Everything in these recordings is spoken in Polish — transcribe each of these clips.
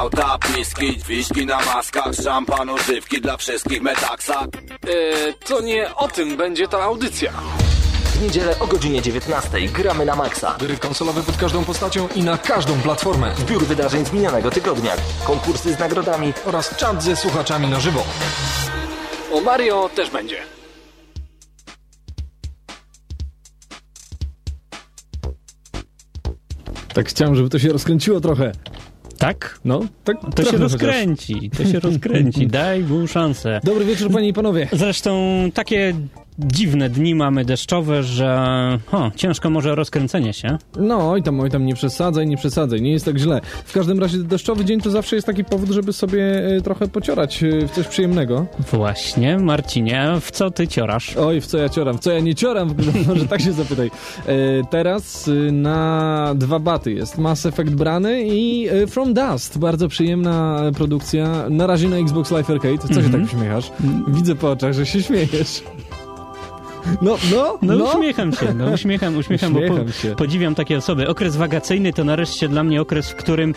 auta, piski, wiśki na maskach, szampan, używki dla wszystkich metaksa. Eee, to nie o tym będzie ta audycja. W niedzielę o godzinie 19 gramy na maksa. Gry konsolowe pod każdą postacią i na każdą platformę. Zbiór wydarzeń z minionego tygodnia, konkursy z nagrodami Oraz czat ze słuchaczami na żywo. O Mario też będzie. Tak chciałem, żeby to się rozkręciło trochę. Tak? No, tak To się chociaż. rozkręci, to się rozkręci. Daj mu szansę. Dobry wieczór, panie i panowie. Zresztą takie dziwne dni mamy deszczowe, że o, ciężko może rozkręcenie się. No, oj tam, oj tam, nie przesadzaj, nie przesadzaj, nie jest tak źle. W każdym razie deszczowy dzień to zawsze jest taki powód, żeby sobie e, trochę pociorać e, w coś przyjemnego. Właśnie, Marcinie, w co ty ciorasz? Oj, w co ja cioram, w co ja nie cioram, może tak się zapytaj. E, teraz na dwa baty jest Mass Effect brany i From Dust, bardzo przyjemna produkcja, na razie na Xbox Live Arcade. Co się Mhm. tak uśmiechasz? Widzę po oczach, że się śmiejesz. No, no, No, no. uśmiecham się, no uśmiecham, uśmiecham, bo Uśmiecham po, się. podziwiam takie osoby. Okres wakacyjny to nareszcie dla mnie okres, w którym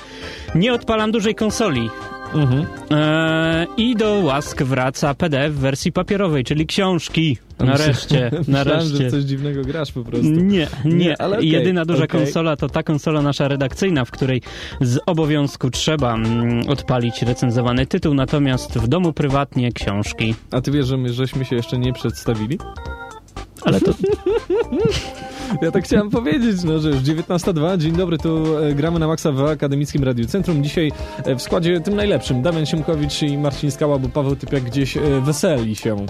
nie odpalam dużej konsoli. Mhm. Eee, I do łask wraca PDF w wersji papierowej, czyli książki. Nareszcie, Myślałem, nareszcie. że coś dziwnego grasz po prostu. Nie, nie. Nie, ale okej, Jedyna duża okej. konsola to ta konsola nasza redakcyjna, w której z obowiązku trzeba mm, odpalić recenzowany tytuł, natomiast w domu prywatnie książki. A ty wiesz, że my żeśmy się jeszcze nie przedstawili? Ale to Ja tak chciałem powiedzieć, no, że już 19.02, dzień dobry, tu e, gramy na maksa w Akademickim Radiu Centrum. Dzisiaj e, w składzie tym najlepszym, Damian Siemkowicz i Marcin Skała, bo Paweł Typiak gdzieś e, weseli się.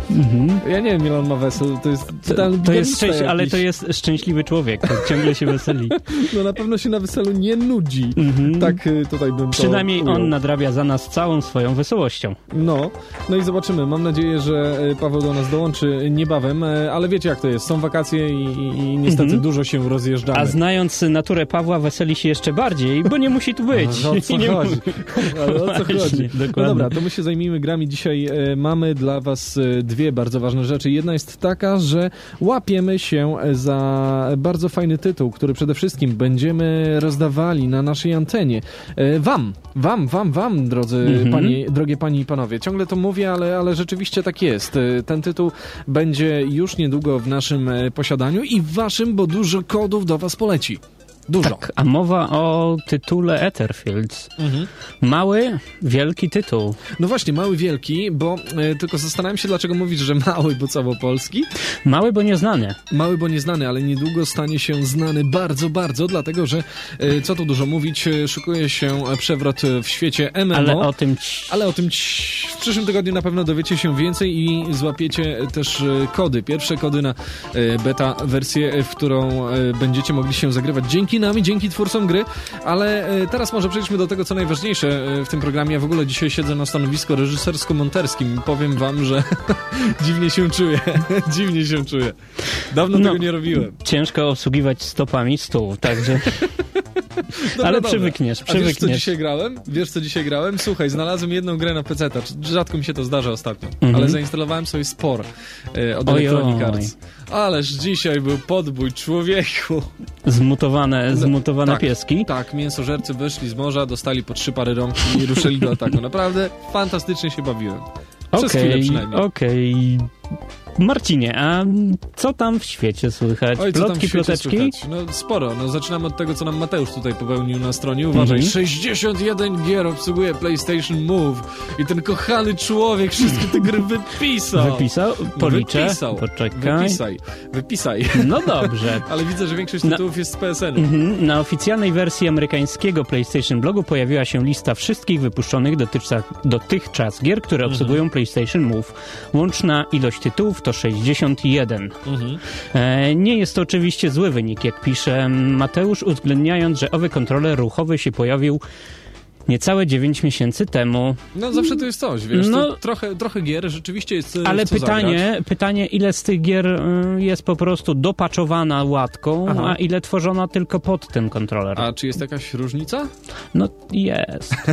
Ja nie wiem, ile on ma wesel, to jest to, to jest szczęś, ale to jest szczęśliwy człowiek, ciągle się weseli. No na pewno się na weselu nie nudzi. Mhm. Tak tutaj bym Przynajmniej ujął. on nadrabia za nas całą swoją wesołością. No, no i zobaczymy. Mam nadzieję, że Paweł do nas dołączy niebawem, ale wiecie jak to jest, są wakacje i, i, i niestety Mhm. dużo się rozjeżdżamy. A znając naturę Pawła, weseli się jeszcze bardziej, bo nie musi tu być. Ale o co nie chodzi? Ale o co chodzi? No dokładnie. dobra, to my się zajmijmy grami. Dzisiaj e, mamy dla was e, dwie bardzo ważne rzeczy. Jedna jest taka, że łapiemy się za bardzo fajny tytuł, który przede wszystkim będziemy rozdawali na naszej antenie. E, wam, wam, wam, wam, drodzy Mhm. panie, drogie panie i panowie. Ciągle to mówię, ale, ale rzeczywiście tak jest. Ten tytuł będzie już niedługo w naszym e, posiadaniu i w waszym, bo dużo kodów do was poleci. Dużo. Tak, a mowa o tytule Etherfields. Mhm. Mały, wielki tytuł. No właśnie, mały, wielki, bo e, tylko zastanawiam się, dlaczego mówisz, że mały, bo całopolski. Mały, bo nieznany. Mały, bo nieznany, ale niedługo stanie się znany bardzo, bardzo, dlatego że, e, co tu dużo mówić, e, szykuje się przewrot w świecie MMO. Ale o tym ci... Ale o tym ci- w przyszłym tygodniu na pewno dowiecie się więcej i złapiecie też kody. Pierwsze kody na beta wersję, w którą będziecie mogli się zagrywać dzięki nami, dzięki twórcom gry. Ale e, teraz może przejdźmy do tego, co najważniejsze e, w tym programie. Ja w ogóle dzisiaj siedzę na stanowisku reżysersko-monterskim. Powiem wam, że dziwnie się czuję. dziwnie się czuję. Dawno No. tego nie robiłem. Ciężko obsługiwać stopami stół, także... Dobra, Ale dobra. przywykniesz, wiesz, co przywykniesz. dzisiaj grałem? Wiesz, co dzisiaj grałem? Słuchaj, znalazłem jedną grę na PC. Rzadko mi się to zdarza ostatnio, Mhm. ale zainstalowałem sobie Spor e, od Ojoj. Electronic Arts. Ależ dzisiaj był podbój człowieku. Zmutowane, zmutowane tak, pieski. Tak, mięsożercy wyszli z morza, dostali po trzy pary rąk i ruszyli do ataku. Naprawdę fantastycznie się bawiłem. Chwilę Okej, przynajmniej. Marcinie, a co tam w świecie słychać? Oj, Plotki, ploteczki? No sporo. No zaczynamy od tego, co nam Mateusz tutaj popełnił na stronie. Uważaj, Mhm. 61 gier obsługuje PlayStation Move i ten kochany człowiek wszystkie te gry wypisał. Wypisał? Policzę. Wypisał. Poczekaj. Wypisaj. Wypisaj. No dobrze. Ale widzę, że większość Na- tytułów jest z PSN-u. Mhm. Na oficjalnej wersji amerykańskiego PlayStation Blogu pojawiła się lista wszystkich wypuszczonych dotychczas, dotychczas gier, które obsługują PlayStation Move. Łączna ilość tytułów to 61. Mhm. E, nie jest to oczywiście zły wynik, jak pisze Mateusz, uwzględniając, że owy kontroler ruchowy się pojawił niecałe 9 miesięcy temu. No zawsze to jest coś, wiesz. No- trochę, trochę gier rzeczywiście jest e, Ale co zagrać. pytanie, pytanie, ile z tych gier y, jest po prostu dopaczowana łatką, Aha. a ile tworzona tylko pod ten kontroler? A czy jest jakaś różnica? No jest.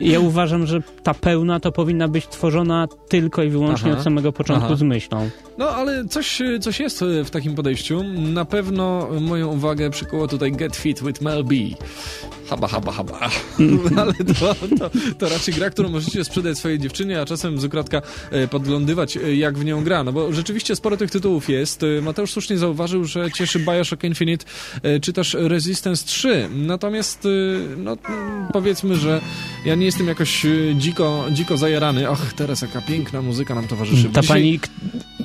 Ja uważam, że ta pełna to powinna być tworzona tylko i wyłącznie Aha. od samego początku Aha. z myślą. No, ale coś, coś jest w takim podejściu. Na pewno moją uwagę przykuło tutaj Get Fit with Mel B. Haba, haba, haba. ale to, to, to raczej gra, którą możecie sprzedać swojej dziewczynie, a czasem z ukradka e, podglądywać, e, jak w nią gra. No bo rzeczywiście sporo tych tytułów jest. E, Mateusz słusznie zauważył, że cieszy Bioshock Infinite, czy też Resistance 3. Natomiast, no powiedzmy, że ja nie jestem jakoś dziko, dziko zajarany. Och, teraz jaka piękna muzyka nam towarzyszy. Ta Dzisiaj- pani,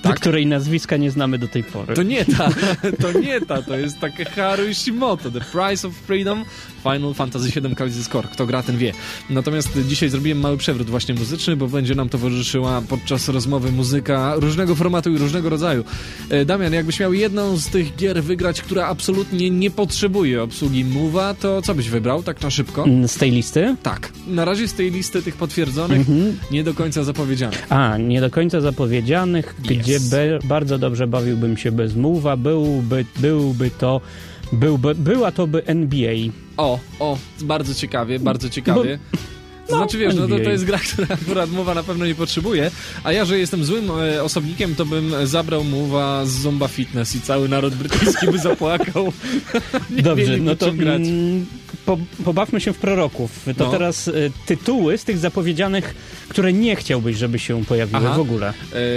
Tak? której nazwiska nie znamy do tej pory. To nie ta, to nie ta, to jest takie Haru Ishimoto, The Price of Freedom, Final Fantasy VII Crisis Core. Kto gra, ten wie. Natomiast dzisiaj zrobiłem mały przewrót właśnie muzyczny, bo będzie nam towarzyszyła podczas rozmowy muzyka różnego formatu i różnego rodzaju. E, Damian, jakbyś miał jedną z tych gier wygrać, która absolutnie nie potrzebuje obsługi Move'a, to co byś wybrał, tak na szybko? Mm, Z tej listy? Tak, na razie z tej listy tych potwierdzonych, Mhm. nie do końca zapowiedzianych. A, nie do końca zapowiedzianych, gdzie be, bardzo dobrze bawiłbym się bez mowa, byłby, byłby to, byłby, była to by NBA. O, o, bardzo ciekawie, bardzo ciekawie. To no, znaczy wiesz, no to, to jest gra, która akurat mowa na pewno nie potrzebuje, a ja, że jestem złym e, osobnikiem, to bym zabrał mowa z Zomba Fitness i cały naród brytyjski by zapłakał. nie Dobrze, no to grać. mm, po, pobawmy się w proroków. To No. teraz y, tytuły z tych zapowiedzianych, które nie chciałbyś, żeby się pojawiły Aha. w ogóle.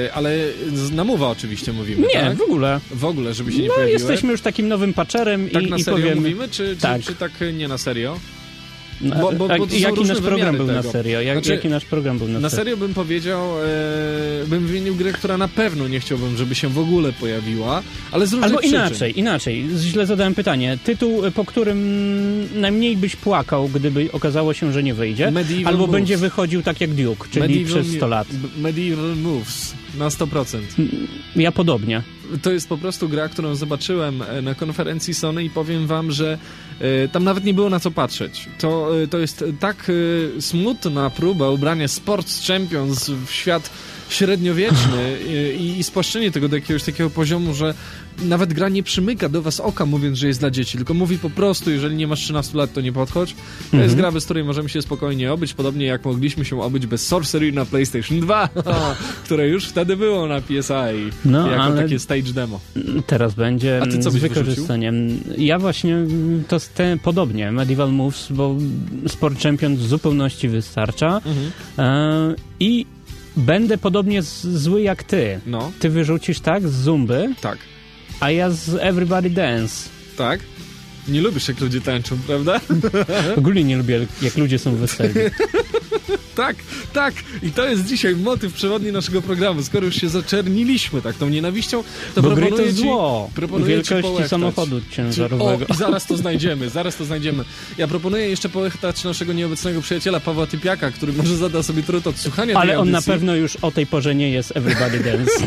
E, ale z- na mowa oczywiście mówimy, Nie, tak? w ogóle. W ogóle, żeby się nie No, pojawiły. jesteśmy już takim nowym patcherem tak i, na i serio powiemy... mówimy, czy, czy, Tak. czy tak nie na serio? No, Bo- bo- a bo jaki nasz program był na tego. serio? Jak, Znaczy, jaki nasz program był na, Na serio? bym powiedział, e, bym wymienił grę, która na pewno nie chciałbym, żeby się w ogóle pojawiła, ale z różnych Albo przyczyn. inaczej, inaczej. Źle zadałem pytanie. Tytuł, po którym najmniej byś płakał, gdyby okazało się, że nie wyjdzie. Medieval Albo Moves. będzie wychodził tak jak Duke, czyli przez 100 lat. Medieval Moves na 100%. Ja podobnie. To jest po prostu gra, którą zobaczyłem e, na konferencji Sony i powiem wam, że e, tam nawet nie było na co patrzeć. To, e, to jest tak smutna próba ubrania Sports Champions w świat średniowieczny i, i spłaszczenie tego do jakiegoś takiego poziomu, że nawet gra nie przymyka do was oka mówiąc, że jest dla dzieci, tylko mówi po prostu, jeżeli nie masz 13 lat, to nie podchodź. To jest gra, bez której możemy się spokojnie obyć, podobnie jak mogliśmy się obyć bez Sorcery na PlayStation 2, które już wtedy było na PSI, No, jako ale- takie stage demo. Teraz będzie A ty co z byś wykorzystaniem. Ja właśnie to te, podobnie, Medieval Moves, bo Sport Champion w zupełności wystarcza. Mhm. E, I będę podobnie zły jak ty. No, Ty wyrzucisz tak z Zumby, tak, a ja z Everybody Dance. tak. Nie lubisz, jak ludzie tańczą, prawda? Ogólnie nie lubię, jak ludzie są weselni. tak, tak. I to jest dzisiaj motyw przewodni naszego programu. Skoro już się zaczerniliśmy tak tą nienawiścią, to Bo proponuję to ci... zło. proponuję ci Wielkości połechtać. samochodu ciężarowego. o, i zaraz to znajdziemy, zaraz to znajdziemy. Ja proponuję jeszcze połechtać naszego nieobecnego przyjaciela Pawła Typiaka, który może zada sobie trud od słuchania Ale on na pewno już o tej porze nie jest Everybody Dance.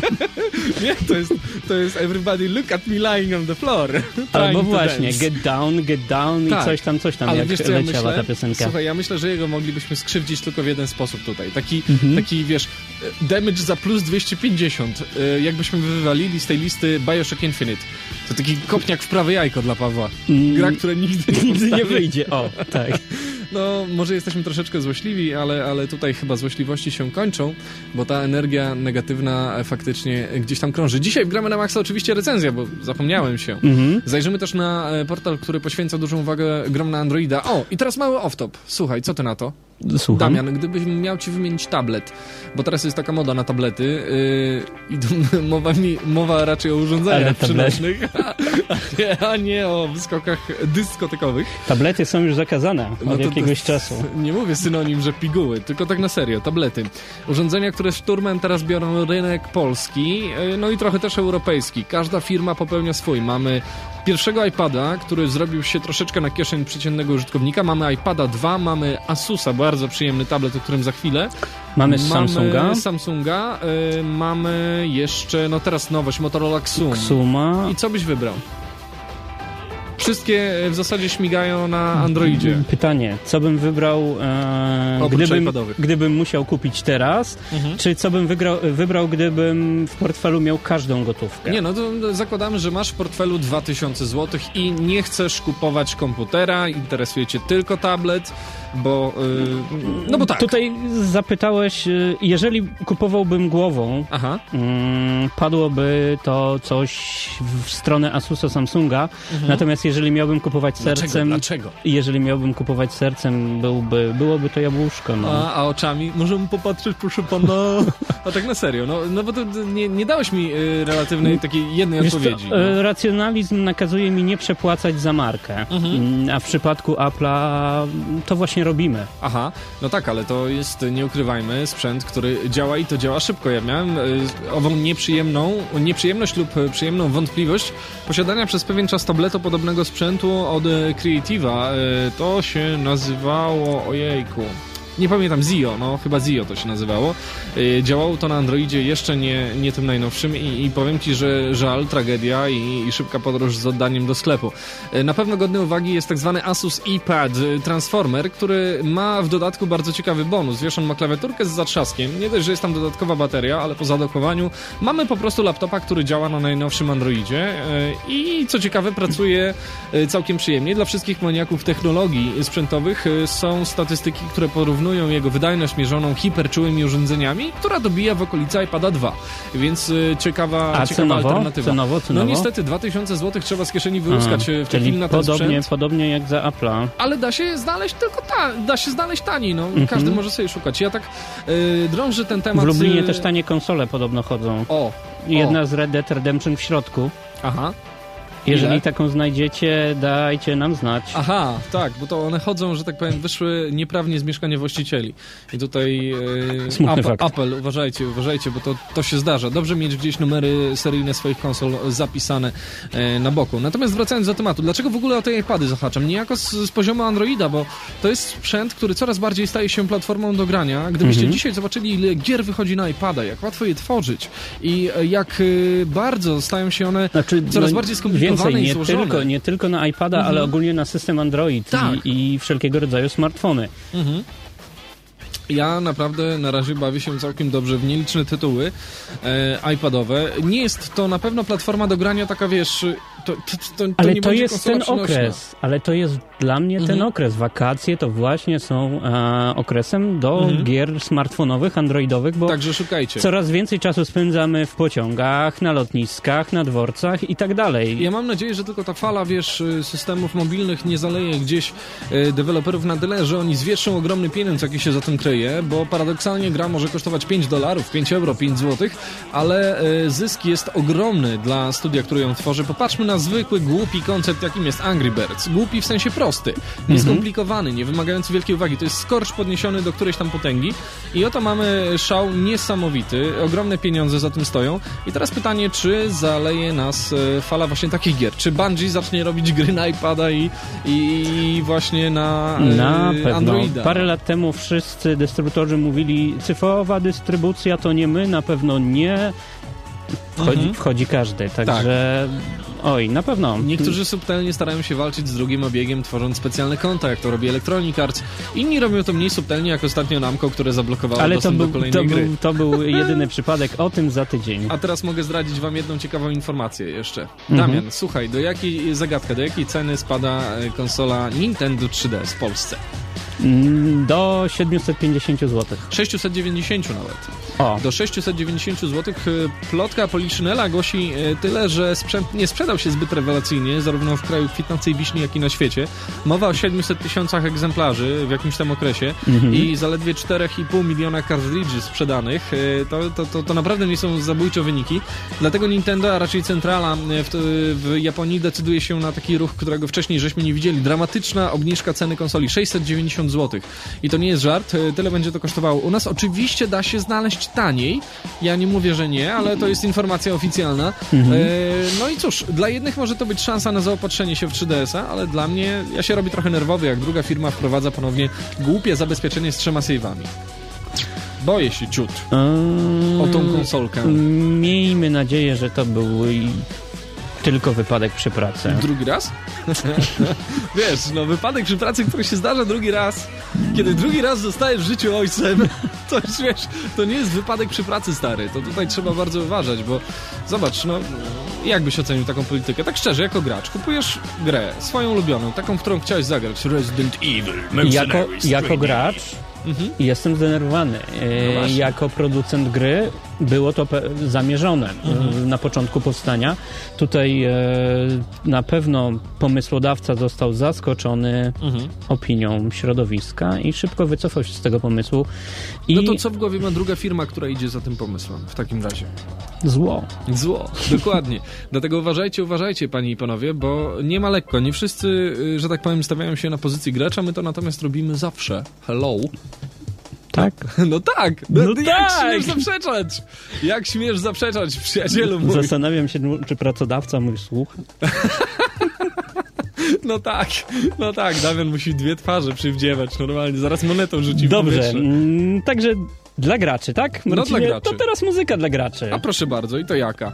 Nie, to jest, to jest Everybody look at me lying on the floor. Albo właśnie, dance. get down, get down Tak. i coś tam, coś tam, Ale jak wiesz co ja leciała myślę? ta piosenka. Słuchaj, ja myślę, że jego moglibyśmy skrzywdzić tylko w jeden sposób tutaj. Taki, Mhm. taki wiesz, damage za plus 250. E, Jakbyśmy wywalili z tej listy Bioshock Infinite. To taki kopniak w prawe jajko dla Pawła. Mm. Gra, która nigdy, Nigdy nie wyjdzie, o, tak. No, może jesteśmy troszeczkę złośliwi, ale, ale tutaj chyba złośliwości się kończą, bo ta energia negatywna faktycznie gdzieś tam krąży. Dzisiaj Gramy na Maxa oczywiście recenzja, bo zapomniałem się. Mhm. Zajrzymy też na e, portal, który poświęca dużą uwagę grom na Androida. O, i teraz mały off-top. Słuchaj, co ty na to? Słucham. Damian, gdybym miał ci wymienić tablet, bo teraz jest taka moda na tablety yy, i mowa, mi, mowa raczej o urządzeniach przenośnych, a nie, a nie o wyskokach dyskotekowych. Tablety są już zakazane od No to- to jakiegoś jest- czasu. Nie mówię synonim, że piguły, tylko tak na serio, tablety. Urządzenia, które szturmem teraz biorą rynek polski, yy, no i trochę też europejski. Każda firma popełnia swój. Mamy pierwszego iPada, który zrobił się troszeczkę na kieszeń przeciętnego użytkownika. Mamy iPada 2, mamy Asusa, bardzo przyjemny tablet, o którym za chwilę. Mamy z Samsunga, Mamy Samsunga, y, mamy jeszcze, no teraz nowość, Motorola Xum. Xuma. I co byś wybrał? Wszystkie e, w zasadzie śmigają na Androidzie. Pytanie, co bym wybrał, e, gdybym, gdybym musiał kupić teraz, Mhm. czy co bym wygrał, wybrał, gdybym w portfelu miał każdą gotówkę? Nie, no to zakładamy, że masz w portfelu 2000 zł i nie chcesz kupować komputera, interesuje cię tylko tablet. Bo... Yy, no bo tak. Tutaj zapytałeś, y, jeżeli kupowałbym głową, Aha. mm, padłoby to coś w stronę Asusa Samsunga, natomiast jeżeli miałbym kupować Mhm. Dlaczego? sercem, Dlaczego? jeżeli miałbym kupować sercem, byłby, byłoby to jabłuszko. No. A, a oczami? Możemy popatrzeć, proszę pana. A tak na serio, no, no bo to nie, nie dałeś mi y, relatywnej takiej jednej Wiesz co, odpowiedzi. e, No. racjonalizm nakazuje mi nie przepłacać za markę, Mm, a w przypadku Apple'a to właśnie robimy. Aha, no tak, ale to jest, nie ukrywajmy, sprzęt, który działa i to działa szybko. Ja miałem y, ową nieprzyjemną, nieprzyjemność lub y, przyjemną wątpliwość posiadania przez pewien czas tabletu podobnego sprzętu od Creative'a. Y, to się nazywało, ojejku... Nie pamiętam, Zio, no chyba Zio to się nazywało. Y, działało to na Androidzie jeszcze nie, nie tym najnowszym i, i powiem Ci, że żal, tragedia i, i szybka podróż z oddaniem do sklepu. Y, na pewno godny uwagi jest tak zwany Asus ePad y, Transformer, który ma w dodatku bardzo ciekawy bonus. Wiesz, on ma klawiaturkę z zatrzaskiem. Nie dość, że jest tam dodatkowa bateria, ale po zadokowaniu mamy po prostu laptopa, który działa na najnowszym Androidzie y, i co ciekawe pracuje y, całkiem przyjemnie. Dla wszystkich maniaków technologii sprzętowych y, są statystyki, które porównują jego wydajność mierzoną hiperczułymi urządzeniami, która dobija w okolicy iPada 2. Więc y, ciekawa, A ciekawa cenowo? alternatywa. Cenowo, cenowo? No niestety 2000 zł trzeba z kieszeni wyłuskać y, w tej chwili na ten podobnie, sprzęt. podobnie jak za Apple'a. Ale da się znaleźć tylko ta, da się znaleźć taniej, no. Mhm. Każdy może sobie szukać. Ja tak y, drążę ten temat... W Lublinie y, też tanie konsole podobno chodzą. O, Jedna z Red Dead Redemption w środku. aha. Jeżeli Ile? taką znajdziecie, dajcie nam znać. Aha, tak, bo to one chodzą, że tak powiem, wyszły nieprawnie z mieszkania właścicieli. I tutaj e, apel, apel, uważajcie, uważajcie, bo to, to się zdarza. Dobrze mieć gdzieś numery seryjne swoich konsol zapisane e, na boku. Natomiast wracając do tematu, dlaczego w ogóle o te iPady zahaczam? Niejako z, z poziomu Androida, bo to jest sprzęt, który coraz bardziej staje się platformą do grania. Gdybyście Mhm. dzisiaj zobaczyli, ile gier wychodzi na iPada, jak łatwo je tworzyć i e, jak e, bardzo stają się one Znaczy, coraz no, bardziej skomplikowane więcej, nie złożone. tylko, nie tylko na iPada, ale ogólnie na system Android Tak. i, i wszelkiego rodzaju smartfony. Mhm. Ja naprawdę na razie bawię się całkiem dobrze w nieliczne tytuły e, iPadowe. Nie jest to na pewno platforma do grania taka, wiesz, to, to, to, Ale to jest ten okres, ale to jest dla mnie ten Mhm. okres. Wakacje to właśnie są e, okresem do Mhm. gier smartfonowych, androidowych, bo Także szukajcie. coraz więcej czasu spędzamy w pociągach, na lotniskach, na dworcach i tak dalej. Ja mam nadzieję, że tylko ta fala, wiesz, y, systemów mobilnych nie zaleje gdzieś y, deweloperów na tyle, że oni zwieszczą ogromny pieniądz, jaki się za tym kryje, bo paradoksalnie gra może kosztować 5 dolarów, 5 euro, 5 złotych, ale y, zysk jest ogromny dla studia, które ją tworzy. Popatrzmy na zwykły, głupi koncept, jakim jest Angry Birds. Głupi w sensie prosty, nieskomplikowany, nie wymagający wielkiej uwagi. To jest skorcz podniesiony do którejś tam potęgi i oto mamy szał niesamowity, ogromne pieniądze za tym stoją. I teraz pytanie, czy zaleje nas e, fala właśnie takich gier? Czy Bungie zacznie robić gry na iPada i, i właśnie na, e, Na pewno. Androida? Parę lat temu wszyscy dystrybutorzy mówili, cyfrowa dystrybucja to nie my, na pewno nie. Wchodzi, Mhm. wchodzi każdy, także oj, na pewno. Niektórzy subtelnie starają się walczyć z drugim obiegiem, tworząc specjalne konta, jak to robi Electronic Arts. Inni robią to mniej subtelnie, jak ostatnio Namco, które zablokowało Ale dostęp był, do kolejnej to, gry. był, to był jedyny przypadek, o tym za tydzień. A teraz mogę zdradzić wam jedną ciekawą informację jeszcze. Mhm. Damian, słuchaj, do jakiej zagadka, do jakiej ceny spada e, konsola Nintendo 3DS w Polsce? Mm, Do 750 zł. 690 nawet. O, Do 690 zł plotka Poliszynela głosi e, tyle, że sprzęt nie sprzedał się zbyt rewelacyjnie, zarówno w kraju kwitnącej wiśni, jak i na świecie. Mowa o 700 tysiącach egzemplarzy w jakimś tam okresie Mhm. i zaledwie 4,5 miliona cartridges sprzedanych. E, To, to, to, to naprawdę nie są zabójcze wyniki. Dlatego Nintendo, a raczej centrala w, w Japonii decyduje się na taki ruch, którego wcześniej żeśmy nie widzieli. Dramatyczna obniżka ceny konsoli 690 zł. I to nie jest żart, e, tyle będzie to kosztowało. U nas oczywiście da się znaleźć taniej. Ja nie mówię, że nie, ale to jest informacja oficjalna. E, no i cóż, dla jednych może to być szansa na zaopatrzenie się w 3DS-a, ale dla mnie ja się robi trochę nerwowy, jak druga firma wprowadza ponownie głupie zabezpieczenie z trzema save'ami. Boję się ciut Eee, o tą konsolkę. Miejmy nadzieję, że to był tylko wypadek przy pracy. Drugi raz? Wiesz, no wypadek przy pracy, który się zdarza drugi raz, kiedy drugi raz zostajesz w życiu ojcem, to już wiesz, to nie jest wypadek przy pracy, stary. To tutaj trzeba bardzo uważać, bo zobacz, no jak byś ocenił taką politykę? Tak szczerze, jako gracz, kupujesz grę, swoją ulubioną, taką, w którą chciałeś zagrać, Resident Evil, Jako, jako gracz Mhm. jestem zdenerwowany. E, No jako producent gry było to zamierzone Mhm. e, na początku powstania. Tutaj e, na pewno pomysłodawca został zaskoczony Mhm. opinią środowiska i szybko wycofał się z tego pomysłu. I No to co w głowie ma druga firma, która idzie za tym pomysłem w takim razie? zło. Zło, dokładnie. Dlatego uważajcie, uważajcie, panie i panowie, bo nie ma lekko. Nie wszyscy, y, że tak powiem, stawiają się na pozycji gracza, my to natomiast robimy zawsze. Hello. Tak? No tak! No, No jak tak! śmiesz zaprzeczać? Jak śmiesz zaprzeczać, przyjacielu mój? Zastanawiam się, czy pracodawca mój słucha. No tak, no tak, Damian musi dwie twarze przywdziewać normalnie, zaraz monetą rzuci Dobrze, mm, także dla graczy, tak? No, Marcinie? dla graczy. To teraz muzyka dla graczy. A proszę bardzo, i to jaka?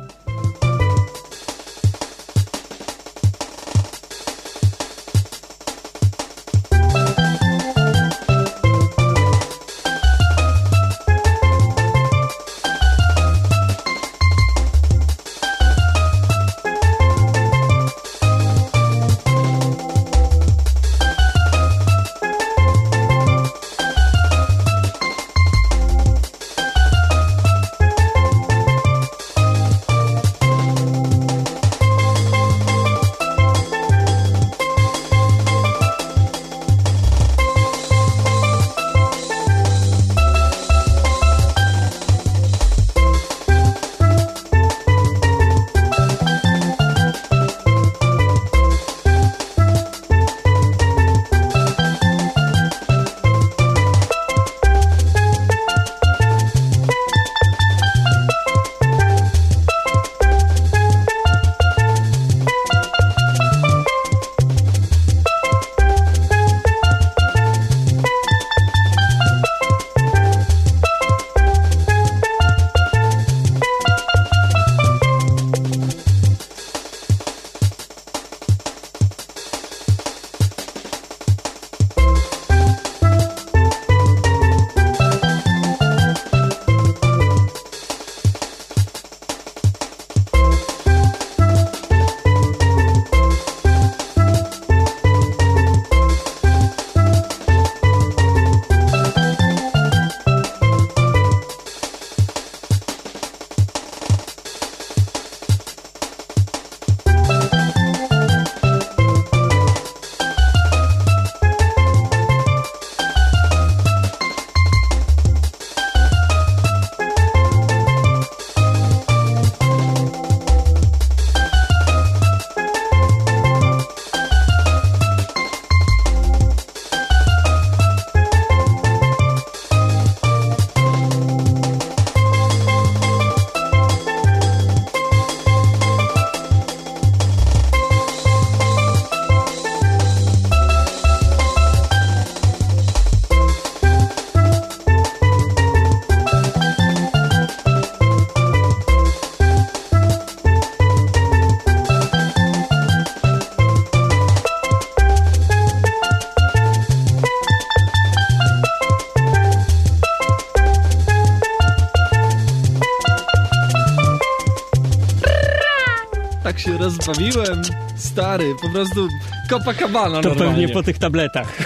Się rozbawiłem, stary, po prostu Copacabana To normalnie. pewnie po tych tabletach.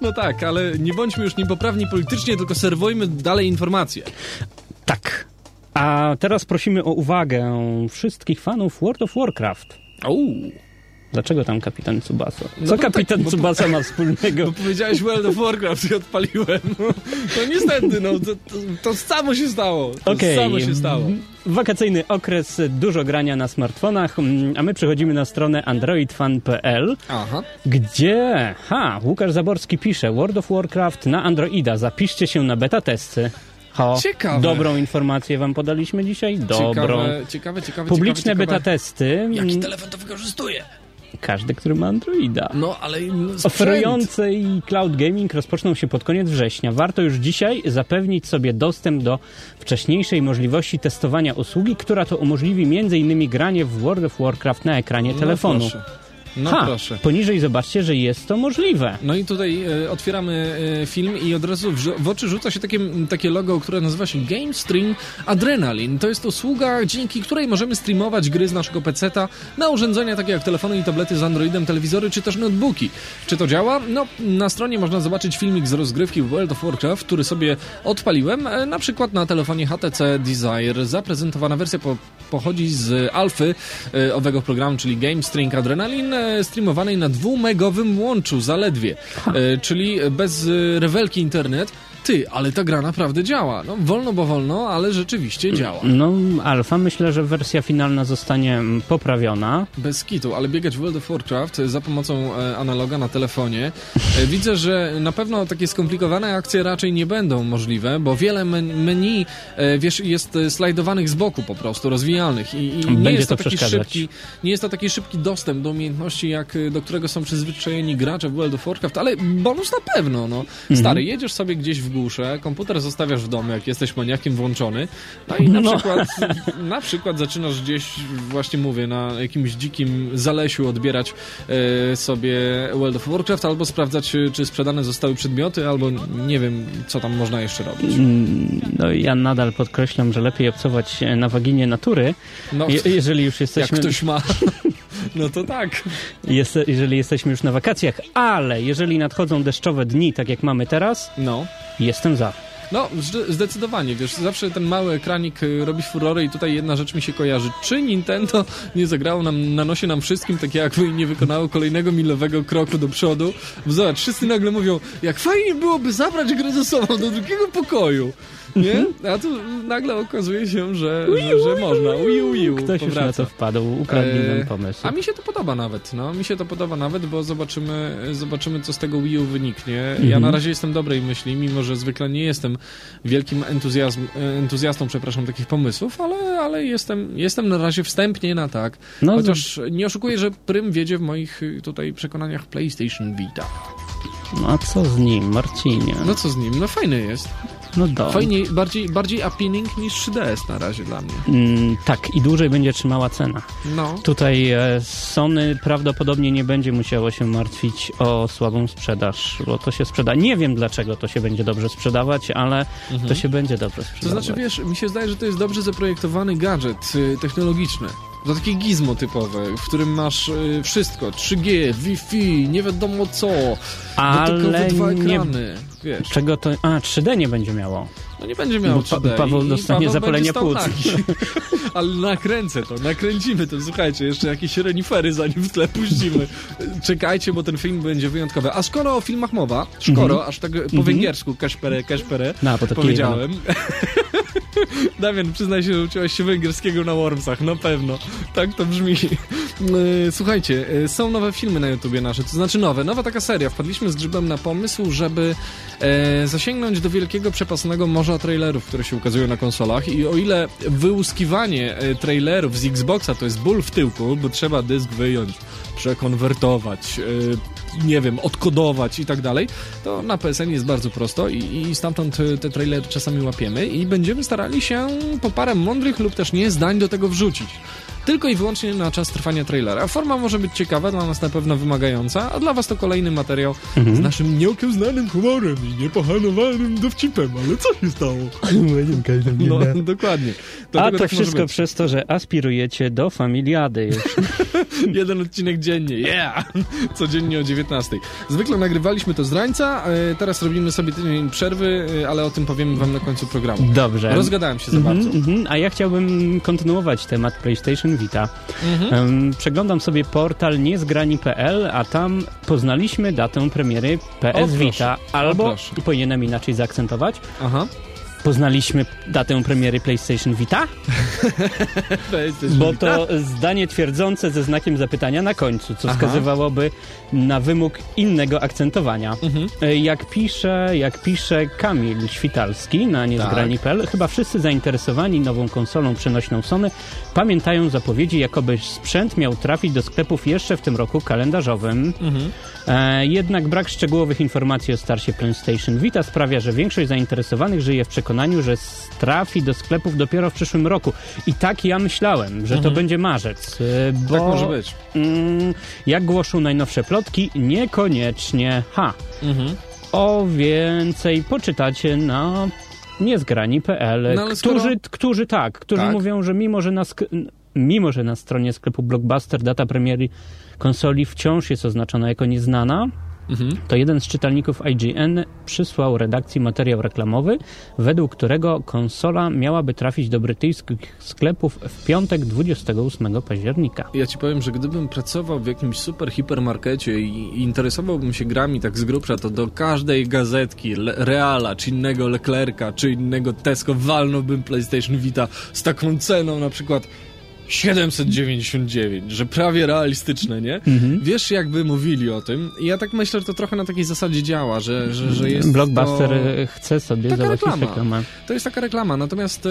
No tak, ale nie bądźmy już niepoprawni politycznie, tylko serwujmy dalej informacje. Tak. A teraz prosimy o uwagę wszystkich fanów World of Warcraft. Ouu. Dlaczego tam kapitan Tsubasa? No Co bo kapitan tak, bo- Tsubasa ma wspólnego? Bo powiedziałeś World of Warcraft i odpaliłem. No niestety, no to, to, to samo się stało. To Okej. samo się stało. Wakacyjny okres, dużo grania na smartfonach, mm, a my przechodzimy na stronę androidfan.pl, Aha. gdzie, ha, Łukasz Zaborski pisze, World of Warcraft na Androida, zapiszcie się na beta testy. Ho, Ciekawe. dobrą informację wam podaliśmy dzisiaj? Dobrą. Ciekawe, ciekawe, ciekawe. Publiczne ciekawe, beta testy. Jaki mm, telefon to wykorzystuje? Każdy, który ma Androida. No, ale. Oferujące i cloud gaming rozpoczną się pod koniec września. Warto już dzisiaj zapewnić sobie dostęp do wcześniejszej możliwości testowania usługi, która to umożliwi m.in. granie w World of Warcraft na ekranie No telefonu. proszę. No ha, proszę. poniżej zobaczcie, że jest to możliwe. No i tutaj e, otwieramy e, film i od razu w, w oczy rzuca się takie, takie logo, które nazywa się Game Stream Adrenaline. To jest usługa, dzięki której możemy streamować gry z naszego peceta na urządzenia takie jak telefony i tablety z Androidem, telewizory czy też notebooki. Czy to działa? No, na stronie można zobaczyć filmik z rozgrywki World of Warcraft, który sobie odpaliłem, e, na przykład na telefonie HTC Desire. Zaprezentowana wersja po, pochodzi z alfy e, owego programu, czyli Game Stream Adrenaline, streamowanej na dwumegowym łączu zaledwie, e, czyli bez e, rewelki internet. Ty, ale ta gra naprawdę działa. No, wolno, bo wolno, ale rzeczywiście działa. No, alfa, myślę, że wersja finalna zostanie mm, poprawiona. Bez kitu, ale biegać w World of Warcraft za pomocą e, analoga na telefonie. E, widzę, że na pewno takie skomplikowane akcje raczej nie będą możliwe, bo wiele men- menu, e, wiesz, jest e, slajdowanych z boku po prostu, rozwijalnych i, i nie jest to, to taki szybki, nie jest to taki szybki dostęp do umiejętności, jak e, do którego są przyzwyczajeni gracze w World of Warcraft, ale bonus na pewno, no. Mhm. Stary, jedziesz sobie gdzieś w głusze, komputer zostawiasz w domu, jak jesteś maniakiem włączony, no i na No. przykład na przykład zaczynasz gdzieś, właśnie mówię, na jakimś dzikim zalesiu odbierać e, sobie World of Warcraft, albo sprawdzać, e, czy sprzedane zostały przedmioty, albo nie wiem, co tam można jeszcze robić. Mm, No ja nadal podkreślam, że lepiej obcować e, na waginie natury, No, je, jeżeli już jak jesteśmy... ktoś ma, no to tak. Jest, jeżeli jesteśmy już na wakacjach, ale jeżeli nadchodzą deszczowe dni, tak jak mamy teraz, No. jestem za. No, zde- zdecydowanie, wiesz, zawsze ten mały ekranik y, robi furory i tutaj jedna rzecz mi się kojarzy. Czy Nintendo nie zagrało nam, na nosie nam wszystkim, tak jakby nie wykonało kolejnego milowego kroku do przodu? Bo Zobacz, wszyscy nagle mówią, jak fajnie byłoby zabrać grę ze sobą do drugiego pokoju. Nie? A tu nagle okazuje się, że, że, że można. Wii U, Wii U, Ktoś już na powraca. to wpadł, ukradli Eee, nam pomysł. A mi się to podoba nawet, no. Mi się to podoba nawet, bo zobaczymy, zobaczymy co z tego Wii U wyniknie. Ja Mhm. na razie jestem dobrej myśli, mimo że zwykle nie jestem wielkim entuzjazm, entuzjastą, przepraszam, takich pomysłów, ale, ale jestem, jestem na razie wstępnie na tak. No, Chociaż nie oszukuję, że prym wiedzie w moich tutaj przekonaniach PlayStation Vita. no a co z nim, Marcinie? No co z nim? No fajny jest. No do. Fajniej, bardziej, bardziej appealing niż 3DS na razie dla mnie. Mm, tak, i dłużej będzie trzymała cena. No. Tutaj e, Sony prawdopodobnie nie będzie musiało się martwić o słabą sprzedaż, bo to się sprzeda. Nie wiem dlaczego to się będzie dobrze sprzedawać, ale to się będzie dobrze To sprzedawać. znaczy, wiesz, mi się zdaje, że to jest dobrze zaprojektowany gadżet y, technologiczny. To takie gizmo typowe, w którym masz y, wszystko. 3G, Wi-Fi, nie wiadomo co. ale dotykowe dwa nie, ekrany. Wiesz, czego to... A, 3D nie będzie miało. no nie będzie miał Bo Pa- 3D. Paweł i dostanie Paweł zapalenia płuc. nagi. Ale nakręcę to, nakręcimy to. Słuchajcie, jeszcze jakieś renifery zanim w tle puścimy. Czekajcie, bo ten film będzie wyjątkowy. A skoro o filmach mowa, szkoro, aż tak po węgiersku, kaszpere, kaszpere, No, bo to powiedziałem. Damian, przyznaj się, że uczyłeś się węgierskiego na Wormsach, na pewno. Tak to brzmi. E, Słuchajcie, e, są nowe filmy na YouTubie nasze, to znaczy nowe, nowa taka seria. Wpadliśmy z Grzybem na pomysł, żeby e, zasięgnąć do wielkiego, przepasnego morza trailerów, które się ukazują na konsolach i o ile wyłuskiwanie trailerów z Xboxa to jest ból w tyłku, bo trzeba dysk wyjąć, przekonwertować, nie wiem, odkodować i tak dalej, to na PSN jest bardzo prosto i, i stamtąd e, te trailery czasami łapiemy i będziemy starali się po parę mądrych lub też nie zdań do tego wrzucić. Tylko i wyłącznie na czas trwania trailera. Forma może być ciekawa, dla nas na pewno wymagająca, a dla was to kolejny materiał z naszym nieokiełznanym humorem i niepохanowanym dowcipem. Ale co się stało? No, dokładnie. A Dlatego to tak wszystko być. przez to, że aspirujecie do familiady już. Jeden odcinek dziennie, yeah! Codziennie o 19. Zwykle nagrywaliśmy to z rańca, e, teraz robimy sobie tydzień przerwy, e, ale o tym powiemy wam na końcu programu. Dobrze. Rozgadałem się za bardzo. Mhm, mhm. A ja chciałbym kontynuować temat PlayStation Vita. Mhm. Przeglądam sobie portal niezgrani.pl, a tam poznaliśmy datę premiery PS O. Vita. O, Albo, proszę. powinienem inaczej zaakcentować, Aha. Poznaliśmy datę premiery PlayStation Vita? Bo to zdanie twierdzące ze znakiem zapytania na końcu, co Aha. wskazywałoby na wymóg innego akcentowania. Mhm. E, Jak pisze, jak pisze Kamil Świtalski na niezgrani.pl, chyba wszyscy zainteresowani nową konsolą przenośną Sony pamiętają zapowiedzi, jakoby sprzęt miał trafić do sklepów jeszcze w tym roku kalendarzowym. Mhm. E, jednak brak szczegółowych informacji o starcie PlayStation Vita sprawia, że większość zainteresowanych żyje w przekonaniu, że s- trafi do sklepów dopiero w przyszłym roku. I tak ja myślałem, że to będzie marzec. e, Bo, Tak może być. Mm, jak głoszą najnowsze plotki, niekoniecznie. Ha! Mhm. O więcej poczytacie na niezgrani.pl, No, ale skoro- którzy, którzy tak, którzy Tak. mówią, że mimo że, na sk- mimo, że na stronie sklepu Blockbuster data premiery konsoli wciąż jest oznaczona jako nieznana, Mhm. to jeden z czytelników IGN przysłał redakcji materiał reklamowy, według którego konsola miałaby trafić do brytyjskich sklepów w piątek 28 października. Ja ci powiem, że gdybym pracował w jakimś super hipermarkecie i interesowałbym się grami tak z grubsza, to do każdej gazetki, Le Reala, czy innego Leclerca, czy innego Tesco walnąłbym PlayStation Vita z taką ceną na przykład 799, że prawie realistyczne, nie? Mhm. Wiesz, jakby mówili o tym. I ja tak myślę, że to trochę na takiej zasadzie działa, że, że, że jest Blockbuster to... chce sobie Taka załatwić reklama. reklamę. To jest taka reklama, natomiast e,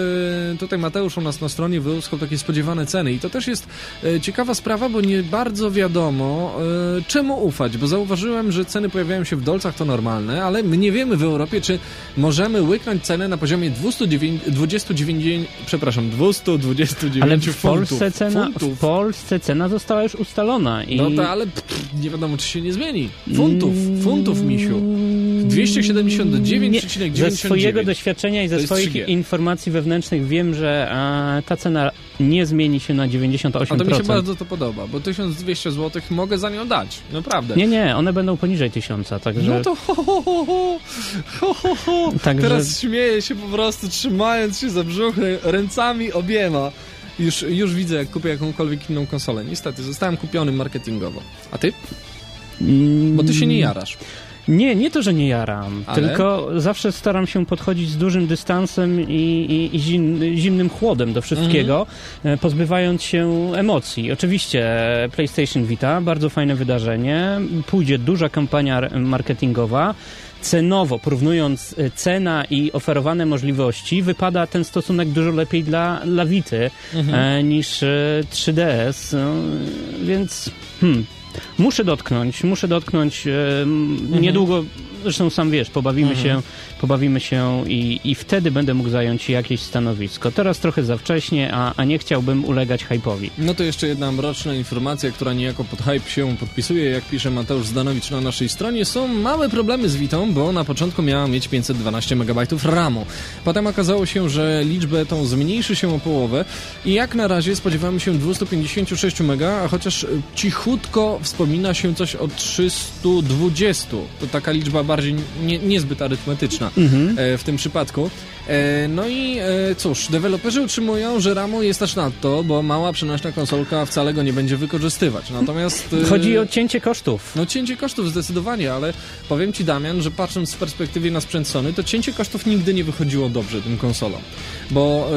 tutaj Mateusz u nas na stronie wyłuskał takie spodziewane ceny i to też jest e, ciekawa sprawa, bo nie bardzo wiadomo e, czemu ufać, bo zauważyłem, że ceny pojawiają się w dolcach, to normalne, ale my nie wiemy w Europie, czy możemy łyknąć cenę na poziomie 209, 29, przepraszam, 229 Ale w. Polsce, cena, w. Polsce cena została już ustalona. I... No to ale pff, nie wiadomo, czy się nie zmieni. Funtów, funtów, misiu. 279,99. Nie, Ze swojego doświadczenia i ze swoich 3G. informacji wewnętrznych wiem, że e, ta cena nie zmieni się na 98%. A to mi się bardzo to podoba, bo 1200 zł mogę za nią dać, naprawdę. Nie, nie, one będą poniżej 1000, także... No to ho, ho, ho, ho, ho, ho, ho. Także- Teraz śmieję się po prostu, trzymając się za brzuch rę- ręcami obiema. Już, już widzę, jak kupię jakąkolwiek inną konsolę. Niestety, zostałem kupiony marketingowo. A ty? Mm, Bo ty się nie jarasz. Nie, nie to, że nie jaram, Ale? tylko zawsze staram się podchodzić z dużym dystansem i, i, i zim, zimnym chłodem do wszystkiego, Mhm. e, pozbywając się emocji. Oczywiście PlayStation Vita, bardzo fajne wydarzenie, pójdzie duża kampania marketingowa, cenowo, porównując e, cena i oferowane możliwości, wypada ten stosunek dużo lepiej dla, Vity Mhm. e, niż e, 3DS, no, więc hmm, muszę dotknąć, muszę dotknąć e, m, niedługo, zresztą sam wiesz, pobawimy się, pobawimy się i, i wtedy będę mógł zająć jakieś stanowisko. Teraz trochę za wcześnie, a, a nie chciałbym ulegać hype'owi. No to jeszcze jedna mroczna informacja, która niejako pod hype się podpisuje, jak pisze Mateusz Zdanowicz na naszej stronie. Są małe problemy z Witą, bo na początku miała mieć 512 MB RAMu. Potem okazało się, że liczbę tą zmniejszy się o połowę i jak na razie spodziewamy się 256 MB, a chociaż cichutko wspomina się coś o 320. To taka liczba bardziej nie, niezbyt arytmetyczna e, w tym przypadku. E, No i e, cóż, deweloperzy utrzymują, że RAMu jest aż nadto, bo mała przenośna konsolka wcale go nie będzie wykorzystywać. Natomiast... Chodzi o cięcie kosztów. No cięcie kosztów zdecydowanie, ale powiem Ci Damian, że patrząc z perspektywy na sprzęt Sony, to cięcie kosztów nigdy nie wychodziło dobrze tym konsolom. Bo